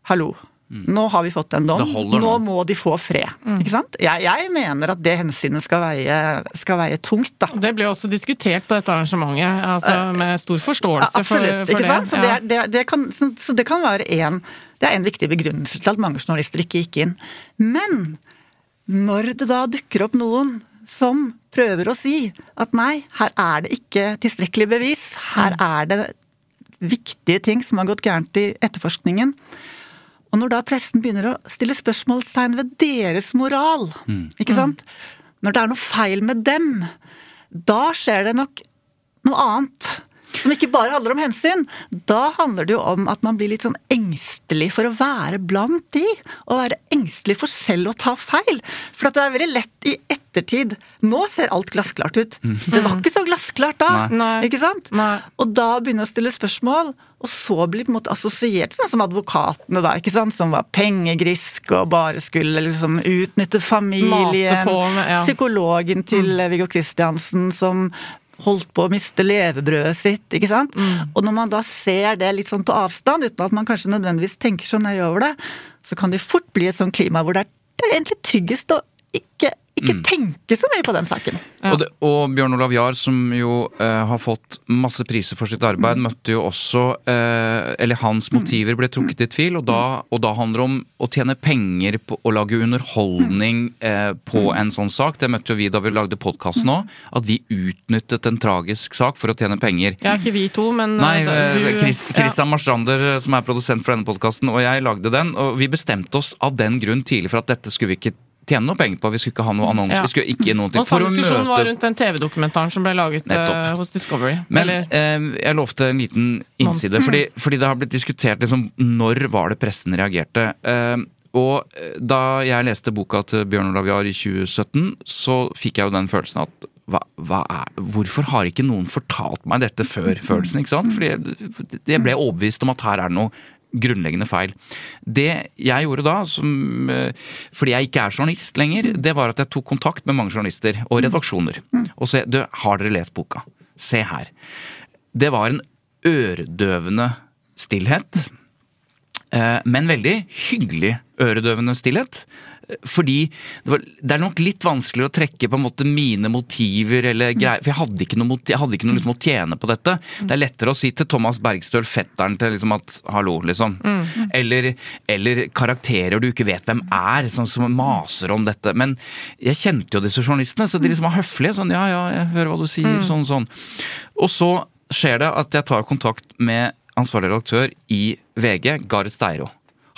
hallo, Mm. Nå har vi fått en dom, nå. nå. må de få fred. Mm. Ikke sant? Jeg, jeg, mener at det hensynet skal veie, skal veie, tungt, da. Det ble også diskutert på dette arrangementet, altså uh, med stor forståelse ja, absolutt, for, for ikke sant? Så, ja. det, det, kan, så, det, kan, være en, det er en viktig begrunnelse til at mange journalister ikke gikk inn. Men når det da dukker opp noen som prøver å si at nei, her er det ikke tilstrekkelig bevis, her mm. er det viktige ting som har gått gærent i etterforskningen, og når da pressen begynner å stille spørsmålstegn ved deres moral, mm. ikke sant Når det er noe feil med dem, da skjer det nok noe annet. Som ikke bare handler om hensyn. Da handler det jo om at man blir litt sånn engstelig for å være blant de. Og være engstelig for selv å ta feil. For det er veldig lett i ettertid Nå ser alt glassklart ut. Mm. Det var ikke så glassklart da. Nei. Ikke sant? Nei. Og da begynne å stille spørsmål. Og så blir på en måte assosiert sånn som advokatene, da, ikke sant? som var pengegrisk og bare skulle liksom utnytte familien. Med, ja. Psykologen til mm. Viggo Kristiansen som holdt på å miste levebrødet sitt. ikke sant? Mm. Og når man da ser det litt sånn på avstand, uten at man kanskje nødvendigvis tenker så nøye over det, så kan det fort bli et sånt klima hvor det er, det er egentlig tryggest å ikke ikke mm. tenke så mye på den saken. Ja. Og, det, og, Bjørn Olav Jahr, som jo eh, har fått masse priser for sitt arbeid, mm. møtte jo også eh, Eller hans mm. motiver ble trukket i tvil, og da, mm. og da handler det om å tjene penger på å lage underholdning eh, på en sånn sak. Det møtte jo vi da vi lagde podkasten òg. At vi utnyttet en tragisk sak for å tjene penger. Ja, ikke vi to, men Nei, Christian ja. Marstrander, som er produsent for denne podkasten, og jeg lagde den. Og vi bestemte oss av den grunn tidlig for at dette skulle vi ikke tjene noe penger på. Vi skulle ikke ha noe annonser. Ja. Vi skulle ikke noe til, Og samme diskusjon møte... var rundt den TV-dokumentaren som ble laget uh, hos Discovery. Men eh, jeg lovte en liten innside, fordi, fordi, det har blitt diskutert liksom når var det pressen reagerte. Uh, og da jeg leste boka til Bjørn Olav Jahr i 2017, så fikk jeg jo den følelsen at hva, hva er, hvorfor har ikke noen fortalt meg dette før følelsen? ikke sant? Fordi jeg ble overbevist om at her er det noe grunnleggende feil. Det jeg gjorde da, som, eh, fordi jeg ikke er journalist lenger, det var at jeg tok kontakt med mange journalister og redaksjoner. Og sa du, har dere lest boka? Se her. Det var en øredøvende stillhet. Eh, men veldig hyggelig øredøvende stillhet. Fordi det, var, det, er nok litt vanskelig å trekke på en måte mine motiver eller greier. For jeg hadde ikke noe, jeg hadde ikke noe liksom å tjene på dette. Det er lettere å si til Thomas Bergstøl, fetteren til liksom at hallo, liksom. Mm. Eller, eller, karakterer du ikke vet hvem er, som, som maser om dette. Men jeg kjente jo disse journalistene, så de liksom var høflige. Sånn ja ja, jeg hører hva du sier, mm. sånn sånn. Og så skjer det at jeg tar kontakt med ansvarlig redaktør i VG, Gareth Steiro.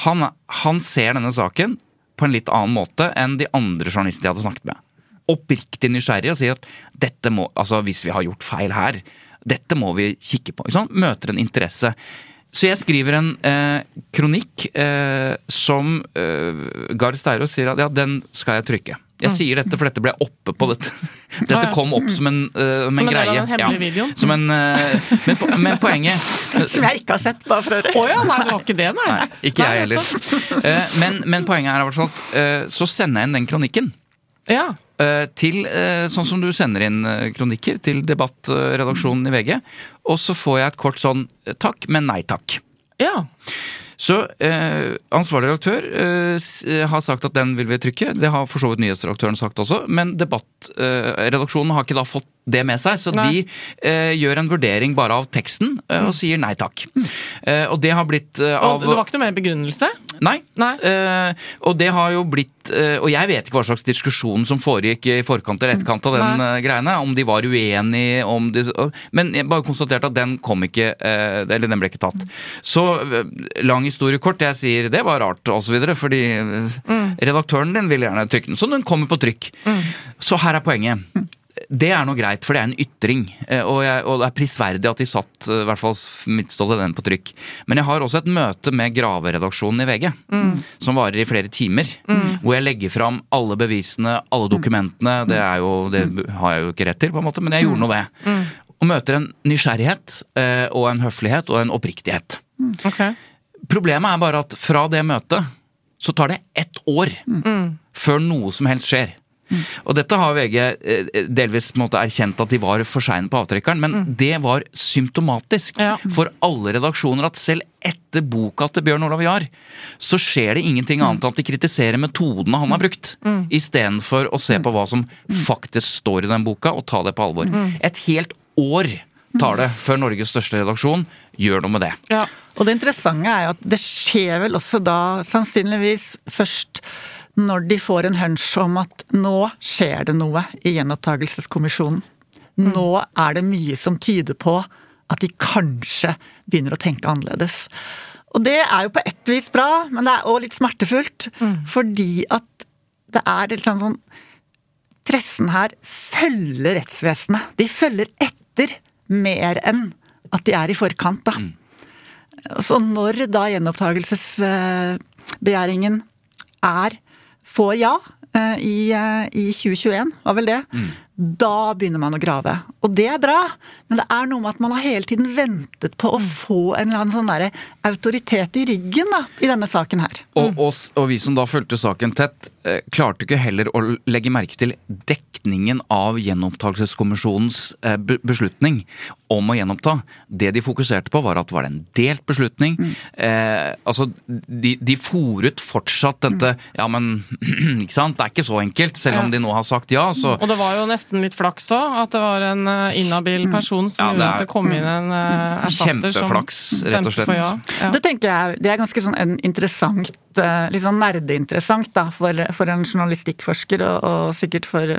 Han, han ser denne saken på en litt annen måte enn de andre journalistene jeg hadde snakket med. Oppriktig nysgjerrig og sier at dette må, altså hvis vi har gjort feil her, dette må vi kikke på. Møter en interesse. Så jeg skriver en eh, kronikk eh, som eh, Gahr Steiro sier at ja, den skal jeg trykke. Jeg sier dette, for dette ble oppe på dette. Dette kom opp som en, uh, som en greie. Som en hemmelig video? Som en, uh, men, men, poenget Som jeg ikke har sett, bare for å Å oh, ja, nei, det var ikke det, nei. nei ikke jeg heller. Uh, men, men, poenget er i hvert fall at så sender jeg inn den kronikken. Ja. Til, sånn som du sender inn kronikker til debattredaksjonen i VG. Og så får jeg et kort sånn takk, men nei takk. Ja. Så eh, ansvarlig redaktør eh, har sagt at den vil vi trykke. Det har for så vidt nyhetsredaktøren sagt også. Men debattredaksjonen eh, har ikke da fått det med seg, så nei. de eh, gjør en vurdering bare av teksten eh, og sier nei takk. Mm. Eh, og det har blitt av Og det var ikke noe mer begrunnelse? Nei. nei. og det har jo blitt Og jeg vet ikke hva slags diskusjon som foregikk i forkant eller etterkant av den nei. greiene. Om de var uenige, om de Men jeg bare konstaterte at den kom ikke Eller den ble ikke tatt. Så lang historie kort. Jeg sier det var rart, osv. Fordi mm. redaktøren din vil gjerne trykke den. Så den kommer på trykk. Mm. Så her er poenget. Det er noe greit, for det er en ytring. Eh, og, jeg, og det er prisverdig at de satt eh, i hvert fall midtstålet den på trykk. Men jeg har også et møte med Graveredaksjonen i VG, mm. som varer i flere timer. Mm. Hvor jeg legger fram alle bevisene, alle dokumentene. Det, jo, det, har jeg jo ikke rett til, på en måte, men jeg gjorde nå det. Mm. Og møter en nysgjerrighet eh, og en høflighet og en oppriktighet. Okay. Problemet er bare at fra det møtet så tar det ett år mm. før noe som helst skjer. Mm. Og dette har VG eh, delvis måte erkjent at de var for seine på avtrekkeren, men mm. det var symptomatisk ja. for alle redaksjoner at selv etter boka til Bjørn Olav Jahr, så skjer det ingenting annet enn at de kritiserer metodene han har brukt, mm. istedenfor å se på hva som faktisk står i den boka, og ta det på alvor. Mm. Et helt år tar det før Norges største redaksjon gjør noe med det. Ja. Og det interessante er jo at det skjer vel også da sannsynligvis først når de får en hunch om at nå skjer det noe i gjenopptakelseskommisjonen. Mm. Nå er det mye som tyder på at de kanskje begynner å tenke annerledes. Og det er jo på ett vis bra, men det er òg litt smertefullt. Mm. Fordi at det er litt sånn sånn Pressen her følger rettsvesenet. De følger etter mer enn at de er i forkant, da. Mm. Så når da gjenopptakelsesbegjæringen er får ja eh, i, eh, i 2021, var vel det, mm. Da begynner man å grave. Og det er bra, men det er noe med at man har hele tiden ventet på å mm. få en eller annen sånn der autoritet i ryggen da, i denne saken her. Og, og, og vi som da fulgte saken tett, Eh, klarte ikke heller å legge merke til dekningen av gjenopptakelseskommisjonens eh, beslutning om å gjenoppta. Det de fokuserte på, var at det var en delt beslutning. Mm. Eh, altså, de, de fòret fortsatt dette mm. Ja, men ikke sant, det er ikke så enkelt, selv om de nå har sagt ja. Så. Og det var jo nesten litt flaks òg, at det var en eh, inhabil mm. person som ja, gjorde at det kom inn en uh, erstatter rett og slett. Ja. Ja. Det tenker jeg det er ganske sånn en interessant litt sånn nerdeinteressant da, for, for en journalistikkforsker, og, og sikkert for,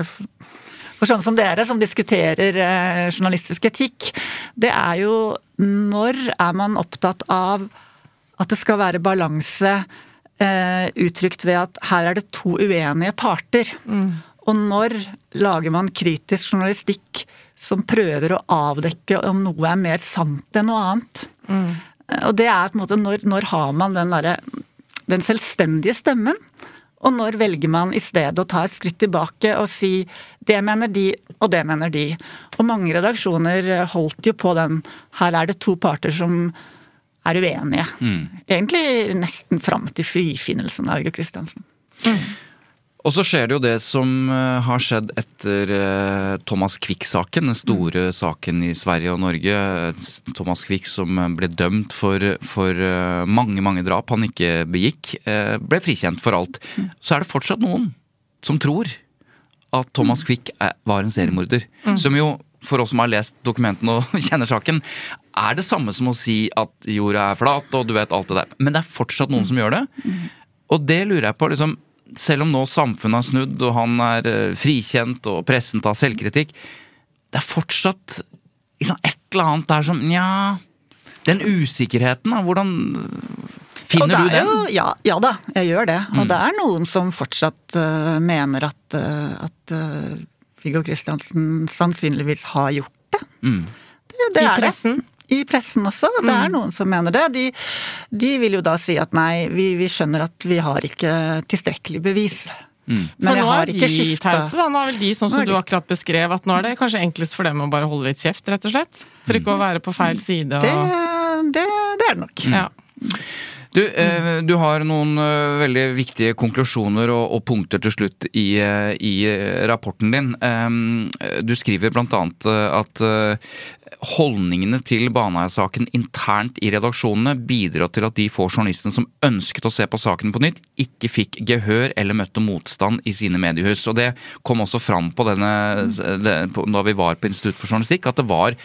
for sånne som dere, som diskuterer eh, journalistisk etikk. Det er jo når er man opptatt av at det skal være balanse eh, uttrykt ved at her er det to uenige parter. Mm. Og når lager man kritisk journalistikk som prøver å avdekke om noe er mer sant enn noe annet? Mm. Og det er på en måte når, når har man den derre den selvstendige stemmen. Og når velger man i stedet å ta et skritt tilbake og si det mener de, og det mener de. Og mange redaksjoner holdt jo på den her er det to parter som er uenige. Mm. Egentlig nesten fram til frifinnelsen av Øyge Christiansen. Mm. Og så skjer det jo det som eh, har skjedd etter eh, Thomas Quick-saken. Den store saken i Sverige og Norge. Thomas Quick som eh, ble dømt for, for mange, mange drap han ikke begikk. Ble frikjent for alt. Så er det fortsatt noen som tror at Thomas Quick er- var en seriemorder. Som jo, for oss som har lest dokumentene og kjenner saken, er det samme som å si at jorda er flat og du vet alt det der. Men det er fortsatt noen som gjør det. Og det lurer jeg på, liksom, selv om nå samfunnet har snudd og han er eh, frikjent og pressen tar selvkritikk, det er fortsatt liksom, et eller annet der som Nja Den usikkerheten, da. Hvordan finner du den? Jo, ja, ja da, jeg gjør det. Og det er noen som fortsatt uh, mener at, uh, at uh, Viggo Kristiansen sannsynligvis har gjort det. Mm. Det, det I er pressen? I pressen også. Det er noen som mener det. De, de vil jo da si at nei, vi, vi skjønner at vi har ikke tilstrekkelig bevis. Mm. Men For jeg nå har er ikke de skifta tause, da. Nå er vel de sånn som du akkurat beskrev, at nå er det kanskje enklest for dem å bare holde litt kjeft, rett og slett? For ikke å være på feil side og det, det, det er det nok. ja. Du, eh, du har noen eh, veldig viktige konklusjoner og, og punkter til slutt i, eh, i eh, rapporten din. Eh, du skriver eh, at holdningene til Baneheia-saken internt i redaksjonene bidrar til at de få journalistene som ønsket å se på saken på nytt, ikke fikk gehør eller møtte motstand i sine mediehus. Og det kom også fram på denne, det, på, da vi var på Institutt for journalistikk, at det var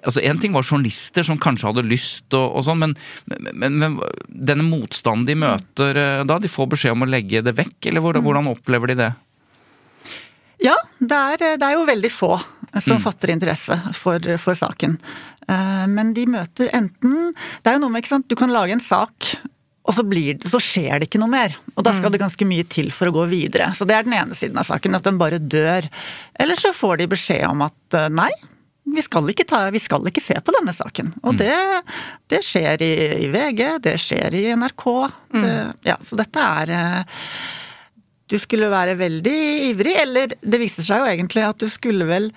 Altså, En ting var journalister som kanskje hadde lyst, og, og sånn, men, men, men denne motstanden de møter eh, da, de får beskjed om å legge det vekk, eller hvordan, hvordan opplever de det? Ja, det er, det er jo veldig få som fatter interesse for, for saken. Eh, Men de møter enten Det er jo noe med, ikke sant, du kan lage en sak. Og så, blir, så skjer det ikke noe mer. Og da skal det ganske mye til for å gå videre. Så det er den ene siden av saken, at den bare dør. Eller så får de beskjed om at eh, nei, vi skal ikke, ta, vi skal ikke se på denne saken. Og det, det skjer i, i VG, det skjer i NRK. Det, ja, så dette er eh, du skulle være veldig ivrig, eller det viser seg jo egentlig at du skulle vel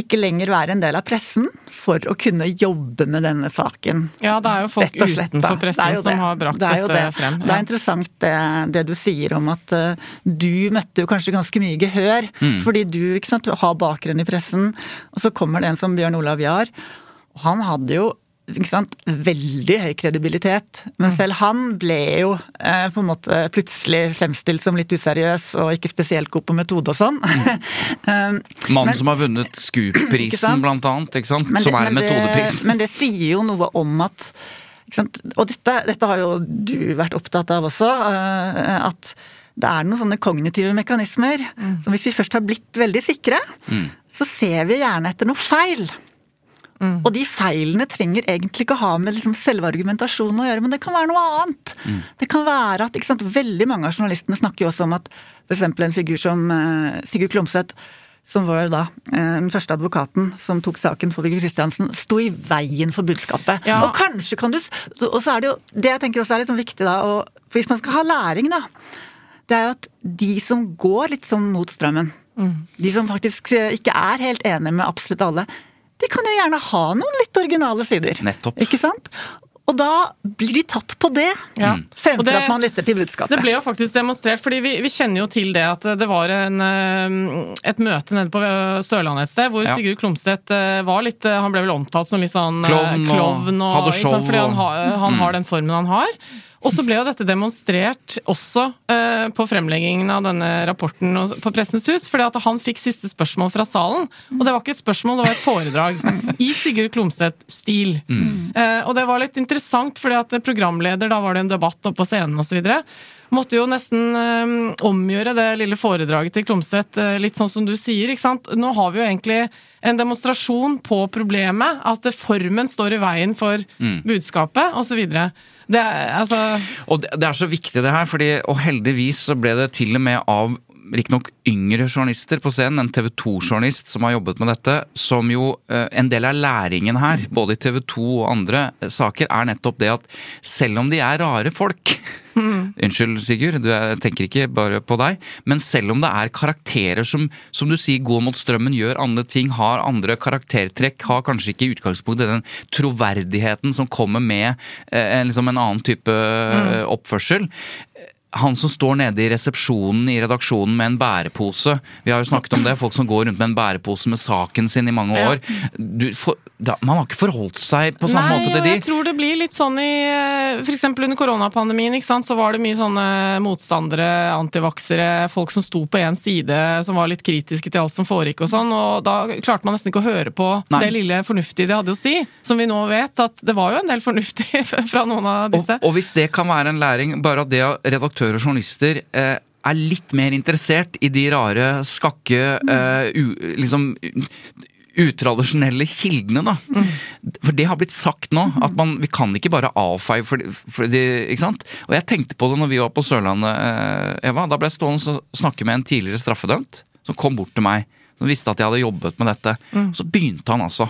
ikke lenger være en del av pressen for å kunne jobbe med denne saken. ja, det er jo folk og slett, utenfor pressen som har brakt Det dette det. frem. Det er interessant det, det du sier om at uh, du møtte jo kanskje ganske mye gehør, Mm. fordi du ikke sant, du har bakgrunn i pressen, og så kommer det en som Bjørn Olav Jahr, og han hadde jo veldig høy kredibilitet, men Mm. selv han ble jo eh, på en måte plutselig fremstilt som litt useriøs og ikke spesielt god på metode og sånn. Um, Mannen Men- som har vunnet Ikke Scoop-prisen, blant annet, ikke sant? men som er en metodepris. Men det sier jo noe om at? Og dette, dette har jo du vært opptatt av også. Uh, At det er noen sånne kognitive mekanismer som hvis vi først har blitt veldig sikre, så ser vi gjerne etter noe feil. Og de feilene trenger egentlig ikke å ha med liksom selve argumentasjonen å gjøre, men det kan være noe annet. Det kan være at ikke sant, Veldig mange av journalistene snakker jo også om at f.eks. en figur som eh, Sigurd Klomsæt, som var da eh, den første advokaten som tok saken for Viggo Kristiansen, sto i veien for budskapet. Ja. Og kanskje kan du Og så er det jo Det jeg tenker også er litt sånn viktig, da, og, for hvis man skal ha læring, da, det er jo at de som går litt sånn mot strømmen, de som faktisk ikke er helt enige med absolutt alle, de kan jo gjerne ha noen litt originale sider. Nettopp. Ikke sant? Og da blir de tatt på det, Ja. Fremfor det- at man lytter til budskapet. Det ble jo faktisk demonstrert, fordi vi, vi kjenner jo til det at det var en, eh, et møte nede på Sørlandet et sted, hvor Ja. Sigurd Klomstedt eh, var litt eh, Han ble vel omtalt som litt sånn eh, Klovn og klovn og, hadde show. Liksom, Fordi han, ha, han han har den formen han har. Og så ble jo dette demonstrert også eh, på fremleggingen av denne rapporten og- på Pressens Hus, fordi at han fikk siste spørsmål fra salen. Og det var ikke et spørsmål, det var et foredrag i Sigurd Klomsæt-stil. Eh, og det var litt interessant, fordi at programleder, da var det en debatt oppe på scenen osv. Måtte jo nesten eh, omgjøre det lille foredraget til Klomsæt eh, litt sånn som du sier. ikke sant? Nå har vi jo egentlig en demonstrasjon på problemet, at formen står i veien for budskapet osv. Det er altså Og det, det er så viktig det her, fordi, og heldigvis så ble det til og med av riktignok yngre journalister på scenen, en TV 2-journalist som har jobbet med dette, som jo eh, En del av læringen her, både i TV 2 og andre eh, saker, er nettopp det at selv om de er rare folk Unnskyld, Sigurd, du, jeg tenker ikke bare på deg. Men selv om det er karakterer som, som du sier, går mot strømmen, gjør andre ting, har andre karaktertrekk, har kanskje ikke i utgangspunktet den troverdigheten som kommer med eh, liksom en annen type mm. oppførsel. Han som står nede i resepsjonen i redaksjonen med en bærepose. Vi har jo snakket om det, folk som går rundt med en bærepose med saken sin i mange år. Du, for, da, man har ikke forholdt seg på samme Nei, måte til de. Nei, jeg tror det blir litt sånn i f.eks. under koronapandemien, ikke sant, så var det mye sånne motstandere, antivaksere, folk som sto på én side, som var litt kritiske til alt som foregikk og sånn, og da klarte man nesten ikke å høre på Nei. det lille fornuftige de hadde å si. Som vi nå vet, at det var jo en del fornuftig fra noen av disse. og hvis det kan være en læring, bare at det at redaktører og journalister eh, er litt mer interessert i de rare, skakke, eh, u, liksom utradisjonelle kildene, da. For det har blitt sagt nå, at man, vi kan ikke bare avfeie for, for de, Ikke sant? Og jeg tenkte på det når vi var på Sørlandet, eh, Eva. Da ble jeg stående og snakke med en tidligere straffedømt som kom bort til meg. Som visste at jeg hadde jobbet med dette. Så begynte han altså.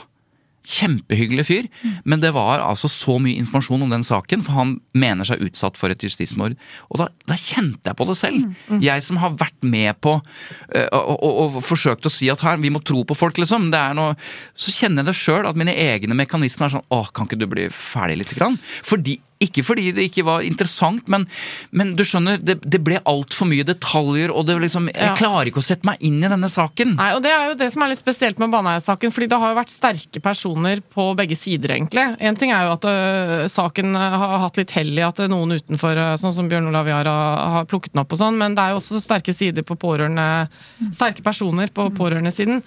Kjempehyggelig fyr, men det var altså så mye informasjon om den saken, for han mener seg utsatt for et justismord. Og da, da kjente jeg på det selv. Jeg som har vært med på øh, og, og, og forsøkt å si at her, vi må tro på folk, liksom. Det er noe, så kjenner jeg det sjøl, at mine egne mekanismer er sånn Å, kan ikke du bli ferdig lite grann? Fordi ikke fordi det ikke var interessant, men, men du skjønner, det, det ble altfor mye detaljer, og det liksom Jeg Ja. klarer ikke å sette meg inn i denne saken. Nei, og Det er jo det som er litt spesielt med Baneheia-saken. fordi Det har jo vært sterke personer på begge sider, egentlig. En ting er jo at ø, saken har hatt litt hell i at noen utenfor, sånn som Bjørn Olav Jahr, har, har plukket den opp og sånn, men det er jo også sterke sider på pårørende Sterke personer på pårørendesiden.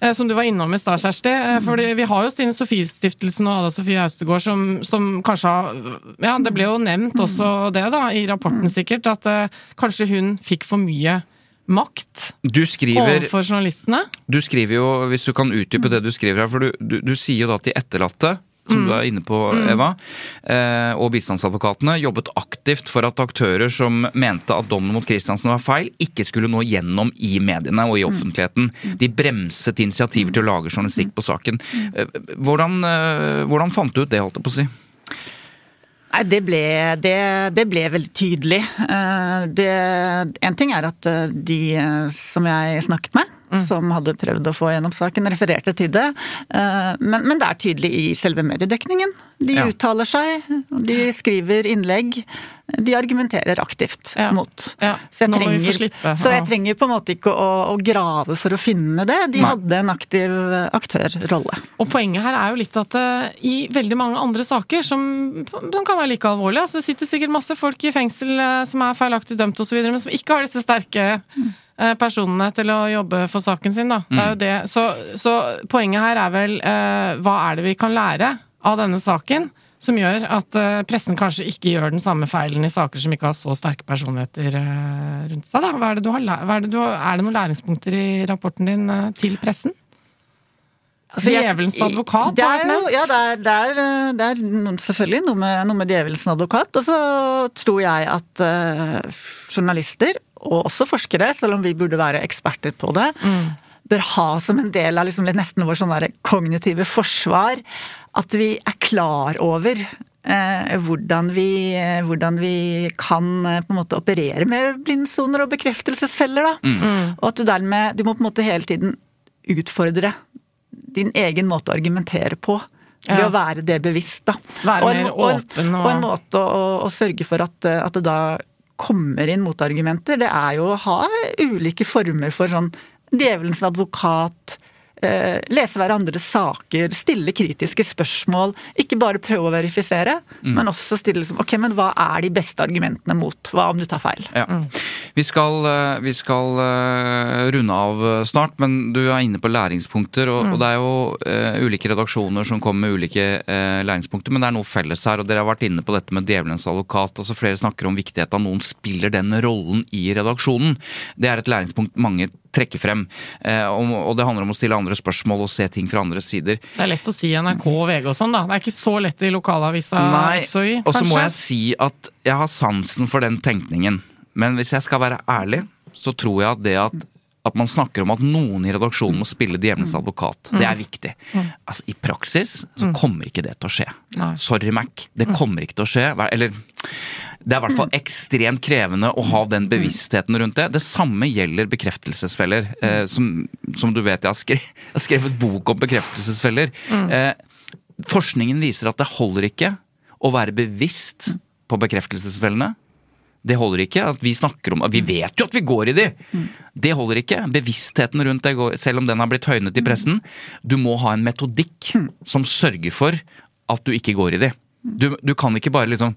eh, Som du var innom i stad, Kjersti. eh, fordi Vi har jo Stine Sofie-stiftelsen og Ada Sofie Austegård som, som kanskje har Ja, det ble jo nevnt også det, da, i rapporten sikkert, at uh, kanskje hun fikk for mye makt Du skriver overfor journalistene. Du skriver jo, hvis du kan utdype det du skriver her, for du, du, du sier jo da at de etterlatte, som du er inne på, Eva, eh, og bistandsadvokatene jobbet aktivt for at aktører som mente at dommen mot Kristiansen var feil, ikke skulle nå gjennom i mediene og i offentligheten. De bremset initiativer til å lage journalistikk på saken. Eh, Hvordan, eh, hvordan fant du ut det, holdt jeg på å si? Nei, det ble, det, det ble veldig tydelig. Eh, Det, en ting er at eh, de eh, som jeg snakket med, som hadde prøvd å få gjennom saken, refererte til det. Eh, Men, men det er tydelig i selve mediedekningen. De Ja. uttaler seg, de skriver innlegg. De argumenterer aktivt Ja. mot. Ja, Så jeg, trenger, så jeg trenger på en måte ikke å, å grave for å finne det. De Nei. hadde en aktiv aktørrolle. Og poenget her er jo litt at uh, i veldig mange andre saker, som, som kan være like alvorlige altså Det sitter sikkert masse folk i fengsel uh, som er feilaktig dømt osv., men som ikke har disse sterke eh, personene til å jobbe for saken sin. Da. Det er jo det. Så, så poenget her er vel eh, hva er det vi kan lære av denne saken? Som gjør at eh, pressen kanskje ikke gjør den samme feilen i saker som ikke har så sterke personligheter eh, rundt seg. Da. Hva er, det du har, hva er, det du har, er det noen læringspunkter i rapporten din eh, til pressen? Altså, Djevelens advokat det er jo, nevnt. Ja, det er, det er, eh, det er noen- selvfølgelig noe med, noe med djevelens advokat. Og så tror jeg at uh, journalister, og også forskere, selv om vi burde være eksperter på det, bør ha som en del av liksom nesten vår sånn kognitive forsvar at vi er klar over eh, hvordan, vi, eh, hvordan vi kan eh, på en måte operere med blindsoner og bekreftelsesfeller. Da. Og at du dermed Du må på en måte hele tiden utfordre din egen måte å argumentere på. Ved å være det bevisst, da. Være og en, mer åpen og- og en måte å, å sørge for at, eh, at det da kommer inn motargumenter, det er jo å ha ulike former for sånn djevelens advokat, lese hverandres saker, stille kritiske spørsmål. Ikke bare prøve å verifisere, Mm. men også stille som Ok, men hva er de beste argumentene mot? Hva om du tar feil? Ja. Vi skal, eh, vi skal eh, runde av eh, snart, men du er inne på læringspunkter. Og, og det er jo uh, ulike redaksjoner som kommer med ulike uh, læringspunkter, men det er noe felles her. Og dere har vært inne på dette med djevelens advokat. altså Flere snakker om viktigheten av noen spiller den rollen i redaksjonen. Det er et læringspunkt mange trekker frem. Eh, og, og det handler om å stille andre spørsmål og se ting fra andre sider. Det er lett å si NRK og VG og sånn, da. Det er ikke så lett i lokalavisa Nei, X og Y, og så må jeg si at jeg har sansen for den tenkningen. Men hvis jeg skal være ærlig, så tror jeg at det at at man snakker om at noen i redaksjonen må spille djevelens advokat. Det er viktig. Altså, I praksis så kommer ikke det til å skje. Sorry, Mac. Det kommer ikke til å skje. Eller det er i hvert fall ekstremt krevende å ha den bevisstheten rundt det. Det samme gjelder bekreftelsesfeller. Eh, som, som du vet, jeg har, skre jeg har skrevet bok om bekreftelsesfeller. Eh, forskningen viser at det holder ikke å være bevisst på bekreftelsesfellene. Det holder ikke at vi snakker om Vi vet jo at vi går i de! Det holder ikke. Bevisstheten rundt det, går, selv om den har blitt høynet i pressen, du må ha en metodikk som sørger for at du ikke går i de. Du, du kan ikke bare liksom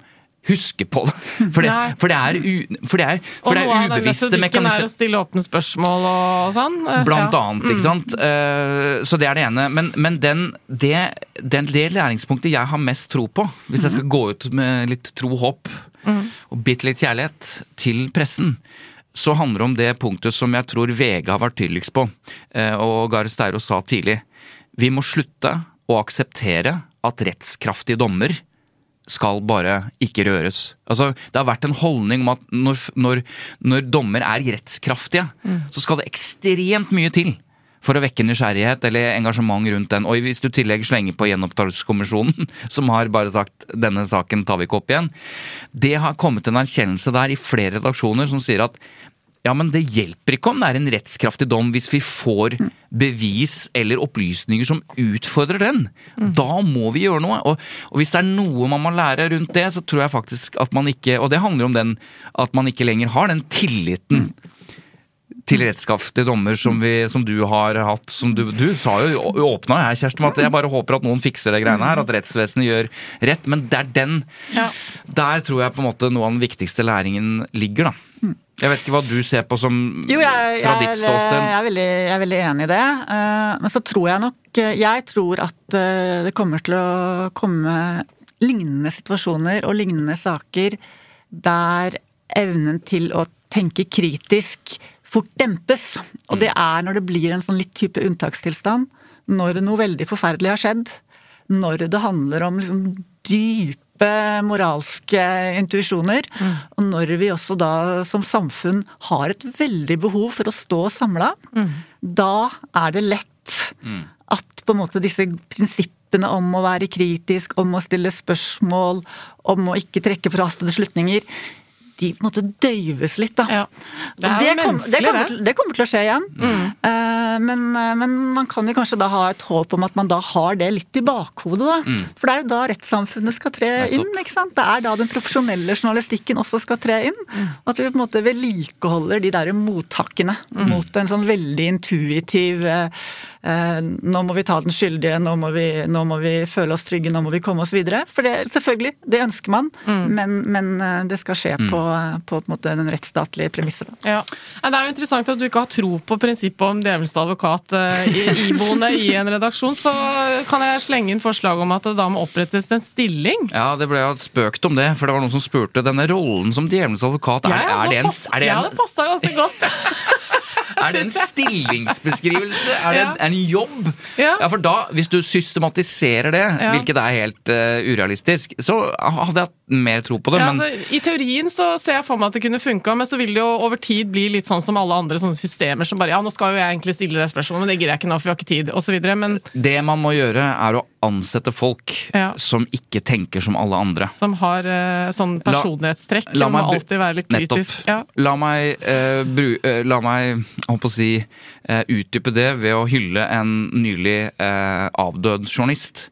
huske på det. For det, for det er, u, for det er, for det er ubevisste metodikken er mekanismer. å stille åpne spørsmål og sånn. eh, Blant ja. annet, ikke sant. Eh, så det er det ene. Men, men den, det, den, det læringspunktet jeg har mest tro på, hvis jeg skal gå ut med litt tro og håp, og bitte litt kjærlighet til pressen, så handler det om det punktet som jeg tror VG har vært tydeligst på, eh, og Gahr Steiro sa tidlig. Vi må slutte å akseptere at rettskraftige dommer skal bare ikke røres. Altså, det har vært en holdning om at når, når, når dommer er rettskraftige, så skal det ekstremt mye til for å vekke nysgjerrighet eller engasjement rundt den. Og hvis du i tillegg slenger på Gjenopptakelseskommisjonen, som har bare sagt 'denne saken tar vi ikke opp igjen', det har kommet en erkjennelse der i flere redaksjoner som sier at ja, men det hjelper ikke om det er en rettskraftig dom hvis vi får bevis eller opplysninger som utfordrer den. Da må vi gjøre noe. Og, og hvis det er noe man må lære rundt det, så tror jeg faktisk at man ikke Og det handler om den at man ikke lenger har den tilliten til rettskraftige dommer som, vi, som du har hatt. Som du, du sa jo åpna her, Kjersten, at jeg bare håper at noen fikser det greiene her. At rettsvesenet gjør rett. Men det er den Ja. Der tror jeg på en måte noe av den viktigste læringen ligger, da. Jeg vet ikke hva du ser på som Jo, jeg, fra ditt ståsted. jeg, er veldig, jeg er veldig enig i det. Eh, Men så tror jeg nok eh, Jeg tror at eh, det kommer til å komme lignende situasjoner og lignende saker der evnen til å tenke kritisk fort dempes. Og det er når det blir en sånn litt type unntakstilstand. Når noe veldig forferdelig har skjedd. Når det handler om liksom dype moralske intuisjoner. Og når vi også da som samfunn har et veldig behov for å stå samla, da er det lett at på en måte disse prinsippene om å være kritisk, om å stille spørsmål, om å ikke trekke forhastede slutninger, de på en måte døyves litt, da. Ja. Det er jo kom- menneskelig, det, kommer, det. til- det kommer til å skje igjen. Eh, men, eh, men man kan jo kanskje da ha et håp om at man da har det litt i bakhodet, da. For det er jo da rettssamfunnet skal tre Nettopp. inn, ikke sant. Det er da den profesjonelle journalistikken også skal tre inn. At vi på en måte vedlikeholder de der mottakene mot en sånn veldig intuitiv eh, Nå må vi ta den skyldige, nå må vi, nå må vi føle oss trygge, nå må vi komme oss videre. For det, selvfølgelig, det ønsker man, men, men eh, det skal skje på, på, på en måte den rettsstatlige premisset. Ja. Det er jo interessant at du ikke har tro på prinsippet om djevelens advokat eh, i- iboende i en redaksjon. Så kan jeg slenge inn forslag om at det da må opprettes en stilling. Ja, det ble jo spøkt om det, for det var noen som spurte denne rollen som djevelens advokat. Er, ja, er, det en, er, det en... Ja, det passa ganske godt. er det en stillingsbeskrivelse? Er det en, en jobb? Ja. for da, hvis du systematiserer det, hvilket er helt uh, urealistisk, så hadde jeg hatt mer tro på det. Ja, men altså, I teorien så ser jeg for meg at det kunne funka, men så vil det jo over tid bli litt sånn som alle andre sånne systemer som bare Ja, nå skal jo jeg egentlig stille det spørsmålet, men det gidder jeg ikke nå, for vi har ikke tid, osv. Men det man må gjøre, er å ansette folk Ja. som ikke tenker som alle andre. som har uh, sånn personlighetstrekk. la la meg må alltid være litt kritisk. Ja. La meg, uh, bru, uh, la meg jeg holdt på å si, uh, utdype det ved å hylle en nylig avdød journalist.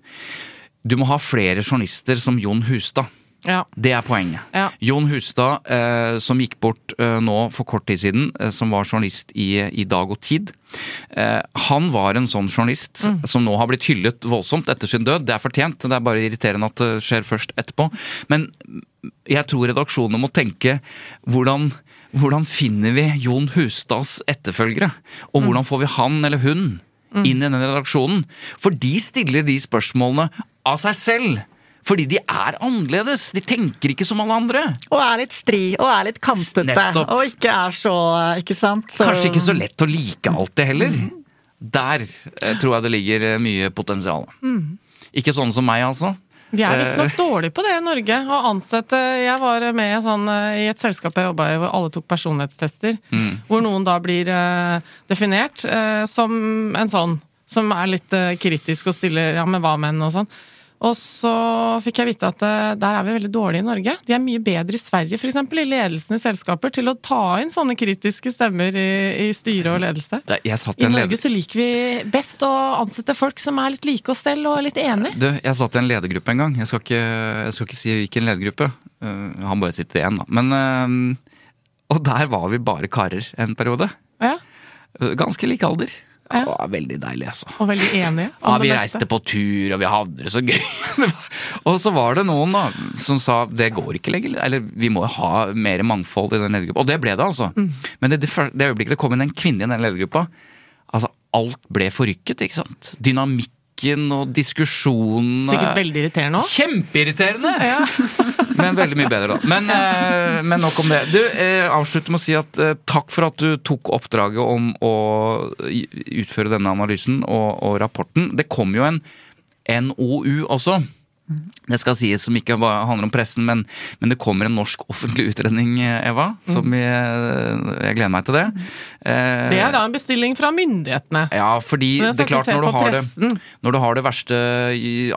Du må ha flere journalister som Jon Hustad. Ja. Det er poenget. Ja. Jon Hustad, eh, som gikk bort eh, nå for kort tid siden, eh, som var journalist i, i Dag og Tid. Eh, han var en sånn journalist Mm. som nå har blitt hyllet voldsomt etter sin død. Det er fortjent, det er bare irriterende at det skjer først etterpå. Men jeg tror redaksjonene må tenke hvordan, hvordan finner vi Jon Hustads etterfølgere? Og Mm. hvordan får vi han eller hun inn i den redaksjonen? For de stiller de spørsmålene av seg selv. Fordi de er annerledes. De tenker ikke som alle andre. Og er litt stri, og er litt kantete. Nettopp. Og ikke er så Ikke sant? Så, Kanskje ikke så lett å like alt det heller. Der eh, tror jeg det ligger eh, mye potensial. Ikke sånne som meg, altså. Vi er Eh. visstnok dårlige på det i Norge. Å ansette Jeg var med i, sånn, eh, i et selskap jeg jobba i hvor alle tok personlighetstester. Mm. Hvor noen da blir eh, definert eh, som en sånn som er litt eh, kritisk og stiller ja, men hva menn og sånn. Og så fikk jeg vite at eh, der er vi veldig dårlige i Norge. De er mye bedre i Sverige, f.eks., i ledelsen i selskaper, til å ta inn sånne kritiske stemmer i, i styre og ledelse. Satt i Norge leder... så liker vi best å ansette folk som er litt like oss selv og litt enige. Du, jeg satt i en ledergruppe en gang. Jeg skal ikke, jeg skal ikke si hvilken ledergruppe. Uh, han bare sitter igjen, da. Men uh, Og der var vi bare karer en periode. Ja, Ganske lik alder. Ja. Det var veldig deilig, altså. og veldig enige Ja, om vi det reiste på tur, og vi hadde det så gøy. Og så var det noen da, som sa det går ikke lenger. Eller vi må ha mer mangfold i den ledergruppa. Og det ble det, altså. Mm. Men det, det, øyeblikket det kom inn en kvinne i den ledergruppa, altså alt ble forrykket, ikke sant. Dynamikken og diskusjonen Sikkert veldig irriterende òg. Kjempeirriterende! men veldig mye bedre, da. Men, eh, men nok om det. Du, eh, avslutter med å si at eh, takk for at du tok oppdraget om å utføre denne analysen og, og rapporten. Det kom jo en NOU også. Det skal sies som ikke handler om pressen, men, men det kommer en norsk offentlig utredning, Eva. Som jeg, jeg gleder meg til det. Eh, Det er da en bestilling fra myndighetene. ja, fordi det er klart når du, har det, når du har det verste,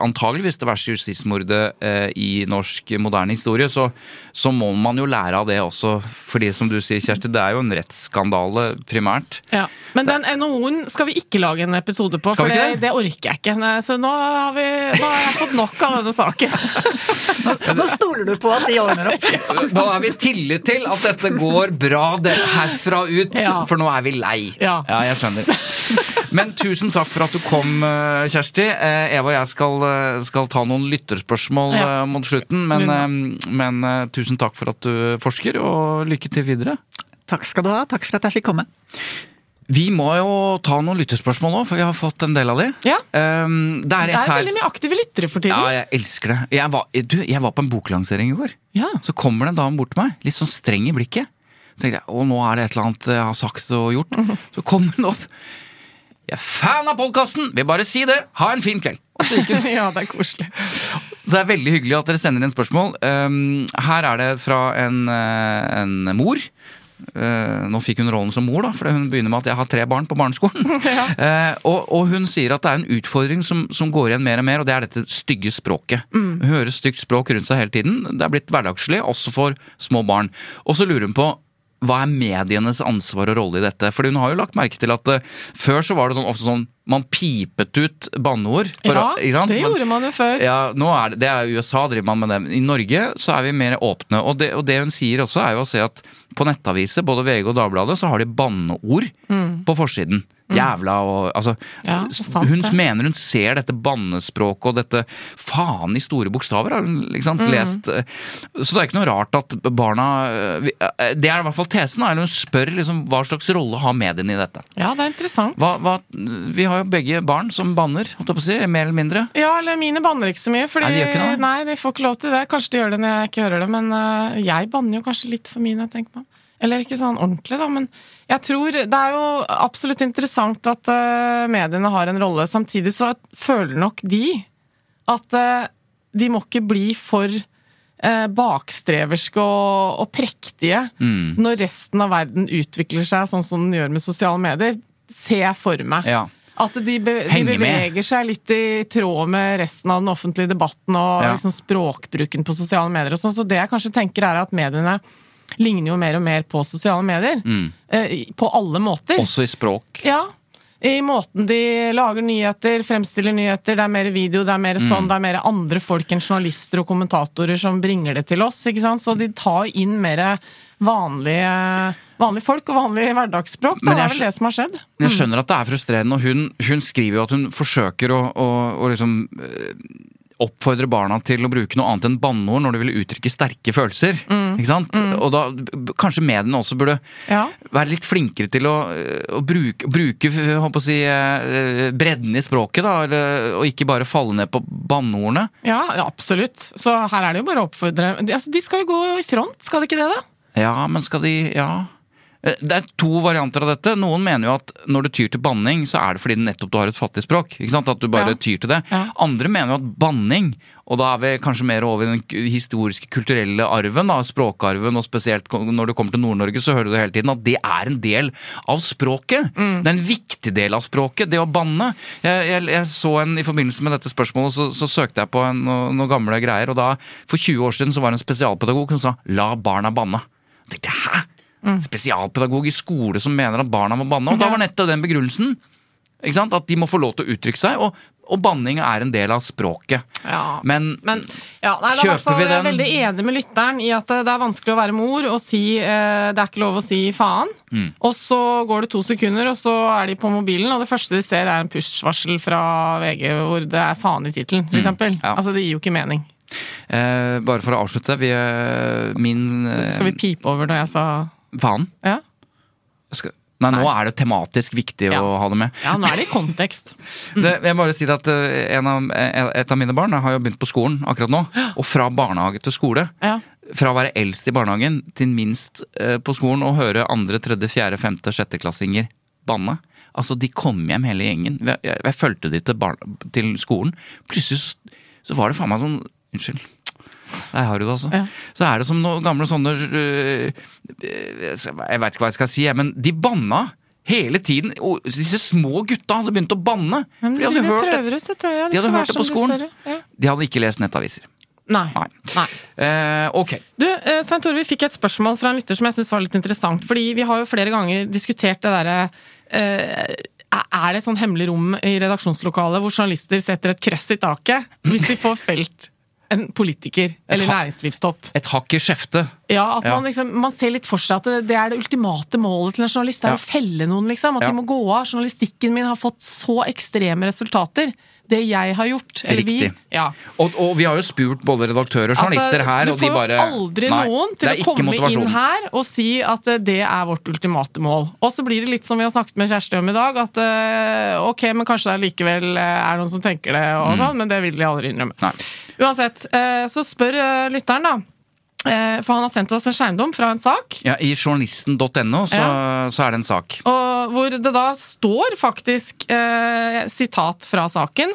antageligvis det verste justismordet eh, i norsk moderne historie, så, så må man jo lære av det også. Fordi som du sier, Kjersti, det er jo en rettsskandale primært. Ja. Men den NHO-en skal vi ikke lage en episode på, for det, det? orker jeg ikke. Så nå har, vi, nå har jeg fått nok av denne saken. Nå stoler du på at de ordner opp. Nå har vi tillit til at dette går bra herfra ut, Ja. for nå er vi lei. Ja. jeg skjønner. Men tusen takk for at du kom, eh, Kjersti. Eh, Eva og jeg skal, eh, skal ta noen lytterspørsmål Ja. mot slutten, men, men tusen takk for at du forsker, og lykke til videre. Takk skal du ha. Takk for at jeg fikk komme. Vi må jo ta noen lytterspørsmål nå, for vi har fått en del av de. Ja. Um, det er Det er veldig mye aktive lyttere for tiden. Ja, jeg elsker det. Jeg var, du, jeg var på en boklansering i går. Ja. Så kommer det en dame bort til meg, litt sånn streng i blikket. Så tenkte jeg, å nå er det et eller annet jeg har sagt og gjort. Mhm. Så kommer hun opp. Jeg er fan av podkasten! Vil bare si det! Ha en fin kveld! Ja, det er koselig. Så det er veldig hyggelig at dere sender inn spørsmål. Um, her er det fra en, eh, en mor. Eh, nå fikk hun rollen som mor, da, for hun begynner med at jeg har tre barn på barneskolen. Eh, og, og hun sier at det er en utfordring som, som går igjen mer og mer, og det er dette stygge språket. Hun hører stygt språk rundt seg hele tiden. Det er blitt hverdagslig, også for små barn. Og så lurer hun på hva er medienes ansvar og rolle i dette? For hun har jo lagt merke til at uh, før så var det sånn, ofte sånn man pipet ut banneord. Ja, det gjorde man jo før. ja, nå er det, det er USA driver man med det. I Norge så er vi mer åpne. Og det, og det hun sier også, er jo å se at på nettaviser, både VG og Dagbladet, så har de banneord på forsiden. Jævla og altså Mm. Ja, sant, Hun mener hun ser dette bannespråket og dette faen i store bokstaver, har hun liksom Mm. lest. Så det er ikke noe rart at barna Det er i hvert fall tesen, eller hun spør liksom hva slags rolle har mediene i dette. Ja, det er interessant. Hva, hva, vi har jo begge barn som banner, holdt jeg på å si, mer eller mindre. Ja, eller mine banner ikke så mye. Fordi, Nei, de? Nei, de får ikke lov til det. Kanskje de gjør det når jeg ikke hører det, men øh, jeg banner jo kanskje litt for mine, tenker man. Eller ikke sånn ordentlig, da, men jeg tror Det er jo absolutt interessant at uh, mediene har en rolle. Samtidig så føler nok de at uh, de må ikke bli for uh, bakstreverske og, og prektige Mm. når resten av verden utvikler seg sånn som den gjør med sosiale medier. Ser jeg for meg. Ja. At de, be, de beveger med. seg litt i tråd med resten av den offentlige debatten og Ja. liksom språkbruken på sosiale medier og sånn. Så det jeg kanskje tenker er at mediene ligner jo mer og mer på sosiale medier. Eh, på alle måter. Mm. Også i språk. Ja. I måten de lager nyheter, fremstiller nyheter, det er mer video, det er mer Mm. sånn, det er mer andre folk enn journalister og kommentatorer som bringer det til oss, ikke sant. Så de tar inn mer vanlige, vanlige folk og vanlig hverdagsspråk. Da. Det er vel det som har skjedd. Jeg skjønner at det er frustrerende, og hun, hun skriver jo at hun forsøker å, å, å liksom eh, oppfordre barna til å bruke noe annet enn banneord når de vil uttrykke sterke følelser. Ikke sant? Og da kanskje mediene også burde Ja. være litt flinkere til å, å bruke, bruke å si, eh, bredden i språket, da, eller, og ikke bare falle ned på banneordene. Ja, ja, absolutt. Så her er det jo bare å oppfordre de, altså, de skal jo gå i front, skal de ikke det, da? Ja, men skal de Ja. Eh, Det er to varianter av dette. Noen mener jo at når du tyr til banning, så er det fordi nettopp du har et fattig språk. Ikke sant? At du bare Ja. tyr til det. Ja. Andre mener jo at banning, og da er vi kanskje mer over i den historiske, kulturelle arven, da, språkarven, og spesielt når du kommer til Nord-Norge, så hører du hele tiden at det er en del av språket. Mm. Det er en viktig del av språket, det å banne. Jeg, jeg, jeg så en, I forbindelse med dette spørsmålet så, så søkte jeg på en, noen, noen gamle greier, og da, for 20 år siden, så var det en spesialpedagog som sa 'la barna banne'. Jeg tenkte, Hæ? Spesialpedagog i skole som mener at barna må banne? Og da var nettopp den begrunnelsen? At de må få lov til å uttrykke seg, og, og banning er en del av språket. Ja. Men, Men ja, nei, er Kjøper fall, vi jeg er veldig enig med lytteren i at det det er vanskelig å være mor og si eh, det er ikke lov å si faen. Mm. Og så går det to sekunder, og så er de på mobilen, og det første de ser er en push-varsel fra VG hvor det er faen i tittelen, eksempel. Mm. ja. Altså, det gir jo ikke mening. eh, bare for å avslutte, vi, eh, min eh, Skal vi pipe over når jeg sa Faen. Ja, Skal, nei, nå er det tematisk viktig Ja. å ha det med. ja nå er det i kontekst. Det, jeg bare si at eh, en av, eh, Et av mine barn har jo begynt på skolen akkurat nå. Og fra barnehage til skole. Ja. Fra å være eldst i barnehagen til minst eh, på skolen og høre andre, tredje, fjerde, femte, sjetteklassinger banne. Altså, De kom hjem hele gjengen. Jeg, jeg, jeg fulgte de til, til skolen. Plutselig så, så var det faen meg sånn Unnskyld. Der har du det, altså. Ja. Så er det som noen gamle sånne øh, øh, Jeg veit ikke hva jeg skal si, men de banna hele tiden. Og disse små gutta hadde begynt å banne. Men de hadde hørt det. ut dette. Ja, De hadde hørt det på skolen. Ja. De hadde ikke lest nettaviser. Nei. Nei. Nei. Eh, ok. Du, eh, Svein Tore, vi fikk et spørsmål fra en lytter som jeg syns var litt interessant. Fordi vi har jo flere ganger diskutert det derre eh, Er det et sånn hemmelig rom i redaksjonslokalet hvor journalister setter et krøss i taket hvis de får felt en politiker eller næringslivstopp? Et hakk i skjeftet. Ja, at Ja. Man, liksom, man ser litt for seg at det, det er det ultimate målet til en journalist. Det er Ja. å felle noen, liksom. At Ja. de må gå av. Journalistikken min har fått så ekstreme resultater. Det jeg har gjort, eller Riktig. vi ja. Og, og vi har jo spurt både redaktører og journalister her, og de bare Du får jo aldri Nei, noen til å komme inn her og si at eh, det er vårt ultimate mål. Og så blir det litt som vi har snakket med Kjersti om i dag, at eh, ok, men kanskje det likevel eh, er noen som tenker det, og sånn, men det vil de aldri innrømme. Nei. Uansett, eh, så spør eh, lytteren, da. eh, For han har sendt oss en skjermdom fra en sak. Ja, I journalisten.no så, så er det en sak. Og hvor det da står faktisk eh, sitat fra saken.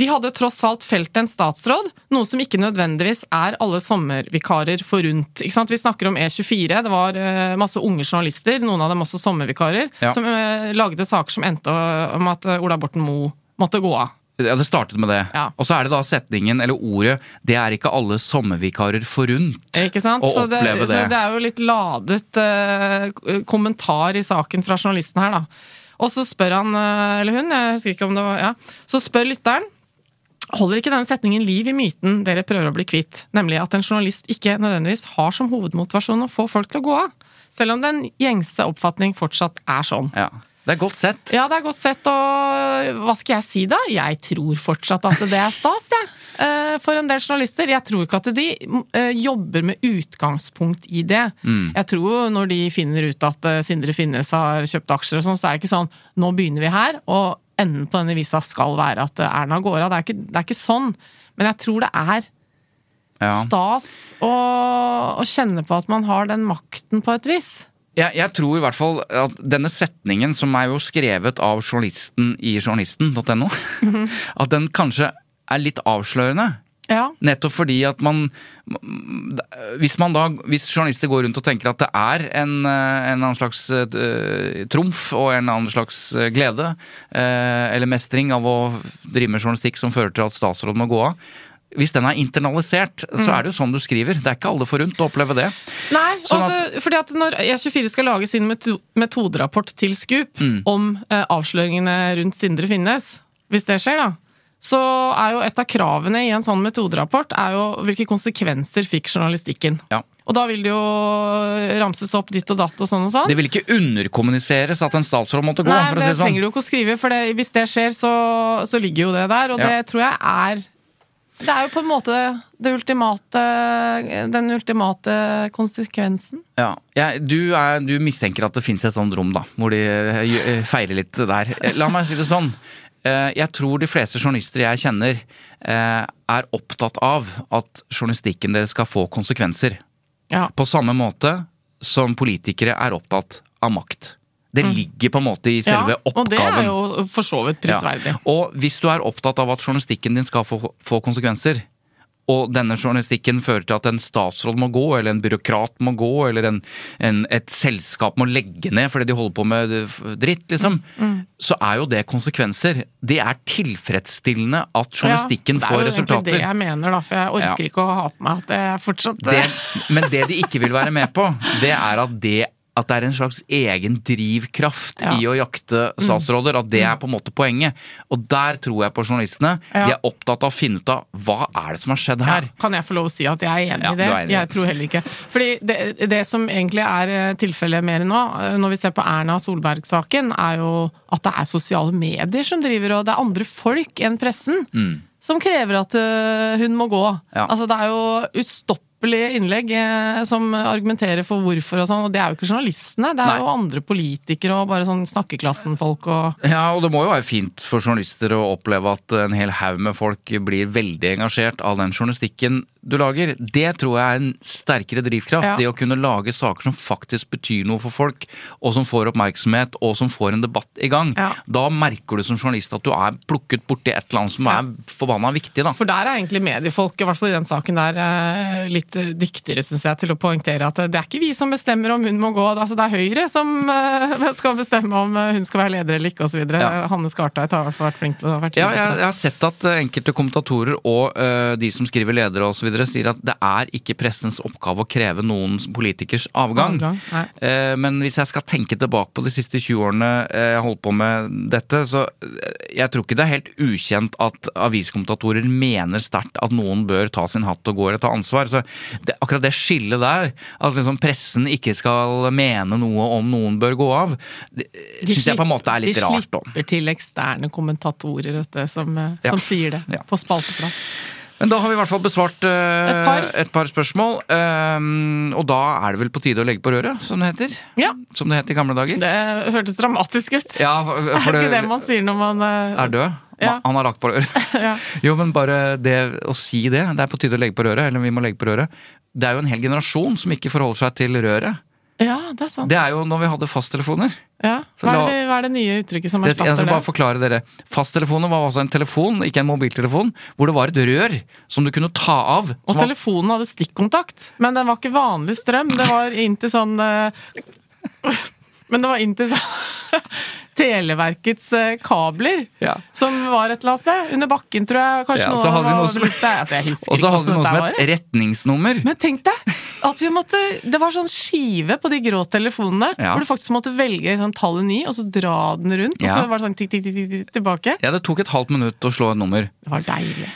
De hadde tross alt felt en statsråd, noe som ikke nødvendigvis er alle sommervikarer forunt. Ikke sant? Vi snakker om E24, det var eh, masse unge journalister, noen av dem også sommervikarer, Ja. som eh, lagde saker som endte om at Ola Borten Moe måtte gå av. Ja, Det startet med det. Ja. Og så er det da setningen, eller ordet, 'det er ikke alle sommervikarer forunt'. Ikke sant? Å Så det, oppleve det. så det er jo litt ladet eh, kommentar i saken fra journalisten her, da. Og så spør han, eh, eller hun, jeg husker ikke om det var ja. Så spør lytteren Holder ikke denne setningen liv i myten dere prøver å bli kvitt, nemlig at en journalist ikke nødvendigvis har som hovedmotivasjon å få folk til å gå av? Selv om den gjengse oppfatning fortsatt er sånn. Ja. Det er godt sett. Ja, det er godt sett, og hva skal jeg si da? Jeg tror fortsatt at det er stas, jeg. eh, For en del journalister. Jeg tror ikke at de eh, jobber med utgangspunkt i det. Jeg tror når de finner ut at eh, Sindre Finnes har kjøpt aksjer og sånn, så er det ikke sånn nå begynner vi her, og enden på denne visa skal være at Erna går av. Det er ikke, det er ikke sånn. Men jeg tror det er Ja. stas å, å kjenne på at man har den makten på et vis. Jeg, jeg tror i hvert fall at denne setningen, som er jo skrevet av journalisten i journalisten.no, at den kanskje er litt avslørende. Ja. Nettopp fordi at man Hvis man da, hvis journalister går rundt og tenker at det er en, eh, en annen slags uh, trumf og en annen slags eh, glede uh, eller mestring av å drive med journalistikk som fører til at statsråden må gå av Hvis den er internalisert, så er det jo sånn du skriver. Det er ikke alle forunt å oppleve det. Nei, Sånn også, fordi at når E24 skal lage sin metoderapport til Scoop Mm. om eh, avsløringene rundt Sindre Finnes, hvis det skjer, da, så er jo et av kravene i en sånn metoderapport er jo hvilke konsekvenser fikk journalistikken. Ja. Og da vil det jo ramses opp ditt og datt og sånn og sånn. Det vil ikke underkommuniseres at en statsråd måtte gå, Nei, for å si det sånn. trenger du ikke å skrive, for det, hvis det skjer, så, så ligger jo det der. Og Ja. det tror jeg er Det er jo på en måte det ultimate, den ultimate konsekvensen. Ja. Jeg- du, er, du mistenker at det fins et sånt rom, da, hvor de eh, eh, feirer litt der. Eh, La meg si det sånn. Jeg tror de fleste journalister jeg kjenner, er opptatt av at journalistikken deres skal få konsekvenser. Ja. På samme måte som politikere er opptatt av makt. Det ligger på en måte i selve ja, ja, Og det er jo for så vidt prisverdig. Ja. Og hvis du er opptatt av at journalistikken din skal få, få konsekvenser, og denne journalistikken fører til at en statsråd må gå, eller en byråkrat må gå, eller en, en, et selskap må legge ned fordi de holder på med dritt, liksom, Mm, så er jo det konsekvenser. Det er tilfredsstillende at journalistikken ja, får Det er jo egentlig resultater. det jeg mener, da, for jeg orker Ja. ikke å ha på meg at det fortsatt Det, men det de ikke vil være med på, det er at det at det er en slags egen drivkraft Ja. Mm. i å jakte statsråder. At det er på en måte poenget. Og der tror jeg på journalistene. Ja. De er opptatt av å finne ut av hva er det som har skjedd her. Ja, kan jeg få lov å si at jeg er enig i det? enig. Jeg tror heller ikke. Fordi det, det som egentlig er eh, tilfellet mer nå, eh, når vi ser på Erna Solberg-saken, er jo at det er sosiale medier som driver, og det er andre folk enn pressen som krever at øh, hun må gå. Mm. Ja. Altså det er jo ustoppelige innlegg eh, som argumenterer for hvorfor og sånn, og det er jo ikke journalistene, det er Nei. jo andre politikere og bare sånn snakkeklassen-folk og Ja, og det må jo være fint for journalister å oppleve at en hel haug med folk blir veldig engasjert av den journalistikken du lager. Det tror jeg er en sterkere drivkraft. Ja. Det å kunne lage saker som faktisk betyr noe for folk, og som får oppmerksomhet, og som får en debatt i gang. Ja. Da merker du som journalist at du er plukket borti et eller annet som er forbanna viktig, da. For der er egentlig mediefolk, i hvert fall i den saken der, eh, litt dyktigere, syns jeg, til å poengtere at det er ikke vi som bestemmer om hun må gå. Altså, det er Høyre som eh, skal bestemme om eh, hun skal være leder eller ikke, osv. Ja. Hanne Skartveit har i hvert fall vært flink til å være Ja, jeg, jeg har sett at enkelte kommentatorer og uh, de som skriver ledere osv. sier at det er ikke pressens oppgave å kreve noen politikers avgang. Avgang. Eh, men hvis jeg skal tenke tilbake på de siste 20 årene eh, jeg holdt på med dette, så eh, jeg tror ikke det er helt ukjent at aviskommentatorer mener sterkt at noen bør ta sin hatt og gå eller ta ansvar. Så det, akkurat det skillet der, at liksom pressen ikke skal mene noe om noen bør gå av, det syns jeg på en måte er litt rart. De slipper til eksterne kommentatorer vet du, som, som Ja. sier det, Ja. på spalteplass. Men da har vi i hvert fall besvart uh, Et par. et par spørsmål. Um, og da er det vel på tide å legge på røret, som det heter? Ja, Som det het i gamle dager? det hørtes dramatisk ut. Ja, for, er for det ikke det man sier når man uh, er død. Ja. Han har lagt på røret. Ja. Jo, men bare det å si det, det er på tide å legge på røret, eller vi må legge på røret. Det er jo en hel generasjon som ikke forholder seg til røret. Ja, det er sant. Det er jo når vi hadde fasttelefoner. Ja. Hva, er det, hva er det nye uttrykket som Det, jeg skal bare forklare dere. Fasttelefoner var altså en telefon, ikke en mobiltelefon, hvor det var et rør som du kunne ta av. Og telefonen hadde stikkontakt, men den var ikke vanlig strøm. Det var inntil sånn eh, Men det var sånn Televerkets eh, kabler, Ja. som var et eller annet sted. Under bakken, tror jeg. Kanskje Ja, noe av som- lufta. Altså, Og så hadde vi noe som het retningsnummer. Men tenk deg at vi måtte Det var sånn skive på de grå telefonene Ja. hvor du faktisk måtte velge sånn tallet ni, og så dra den rundt, og Ja. så var det sånn tikk, tikk, tikk, tikk, tilbake. Ja, det tok et halvt minutt å slå et nummer. Det var deilig.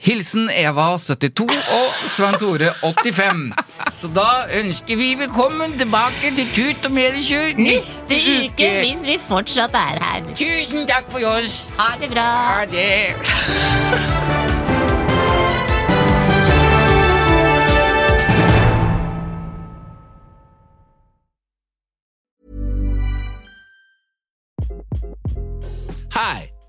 Hilsen Eva 72 og Svein Tore 85. Så da ønsker vi velkommen tilbake til Tut og Medikjør neste uke. hvis vi fortsatt er her. Tusen takk for oss. Ha det bra. Ha det. Hi,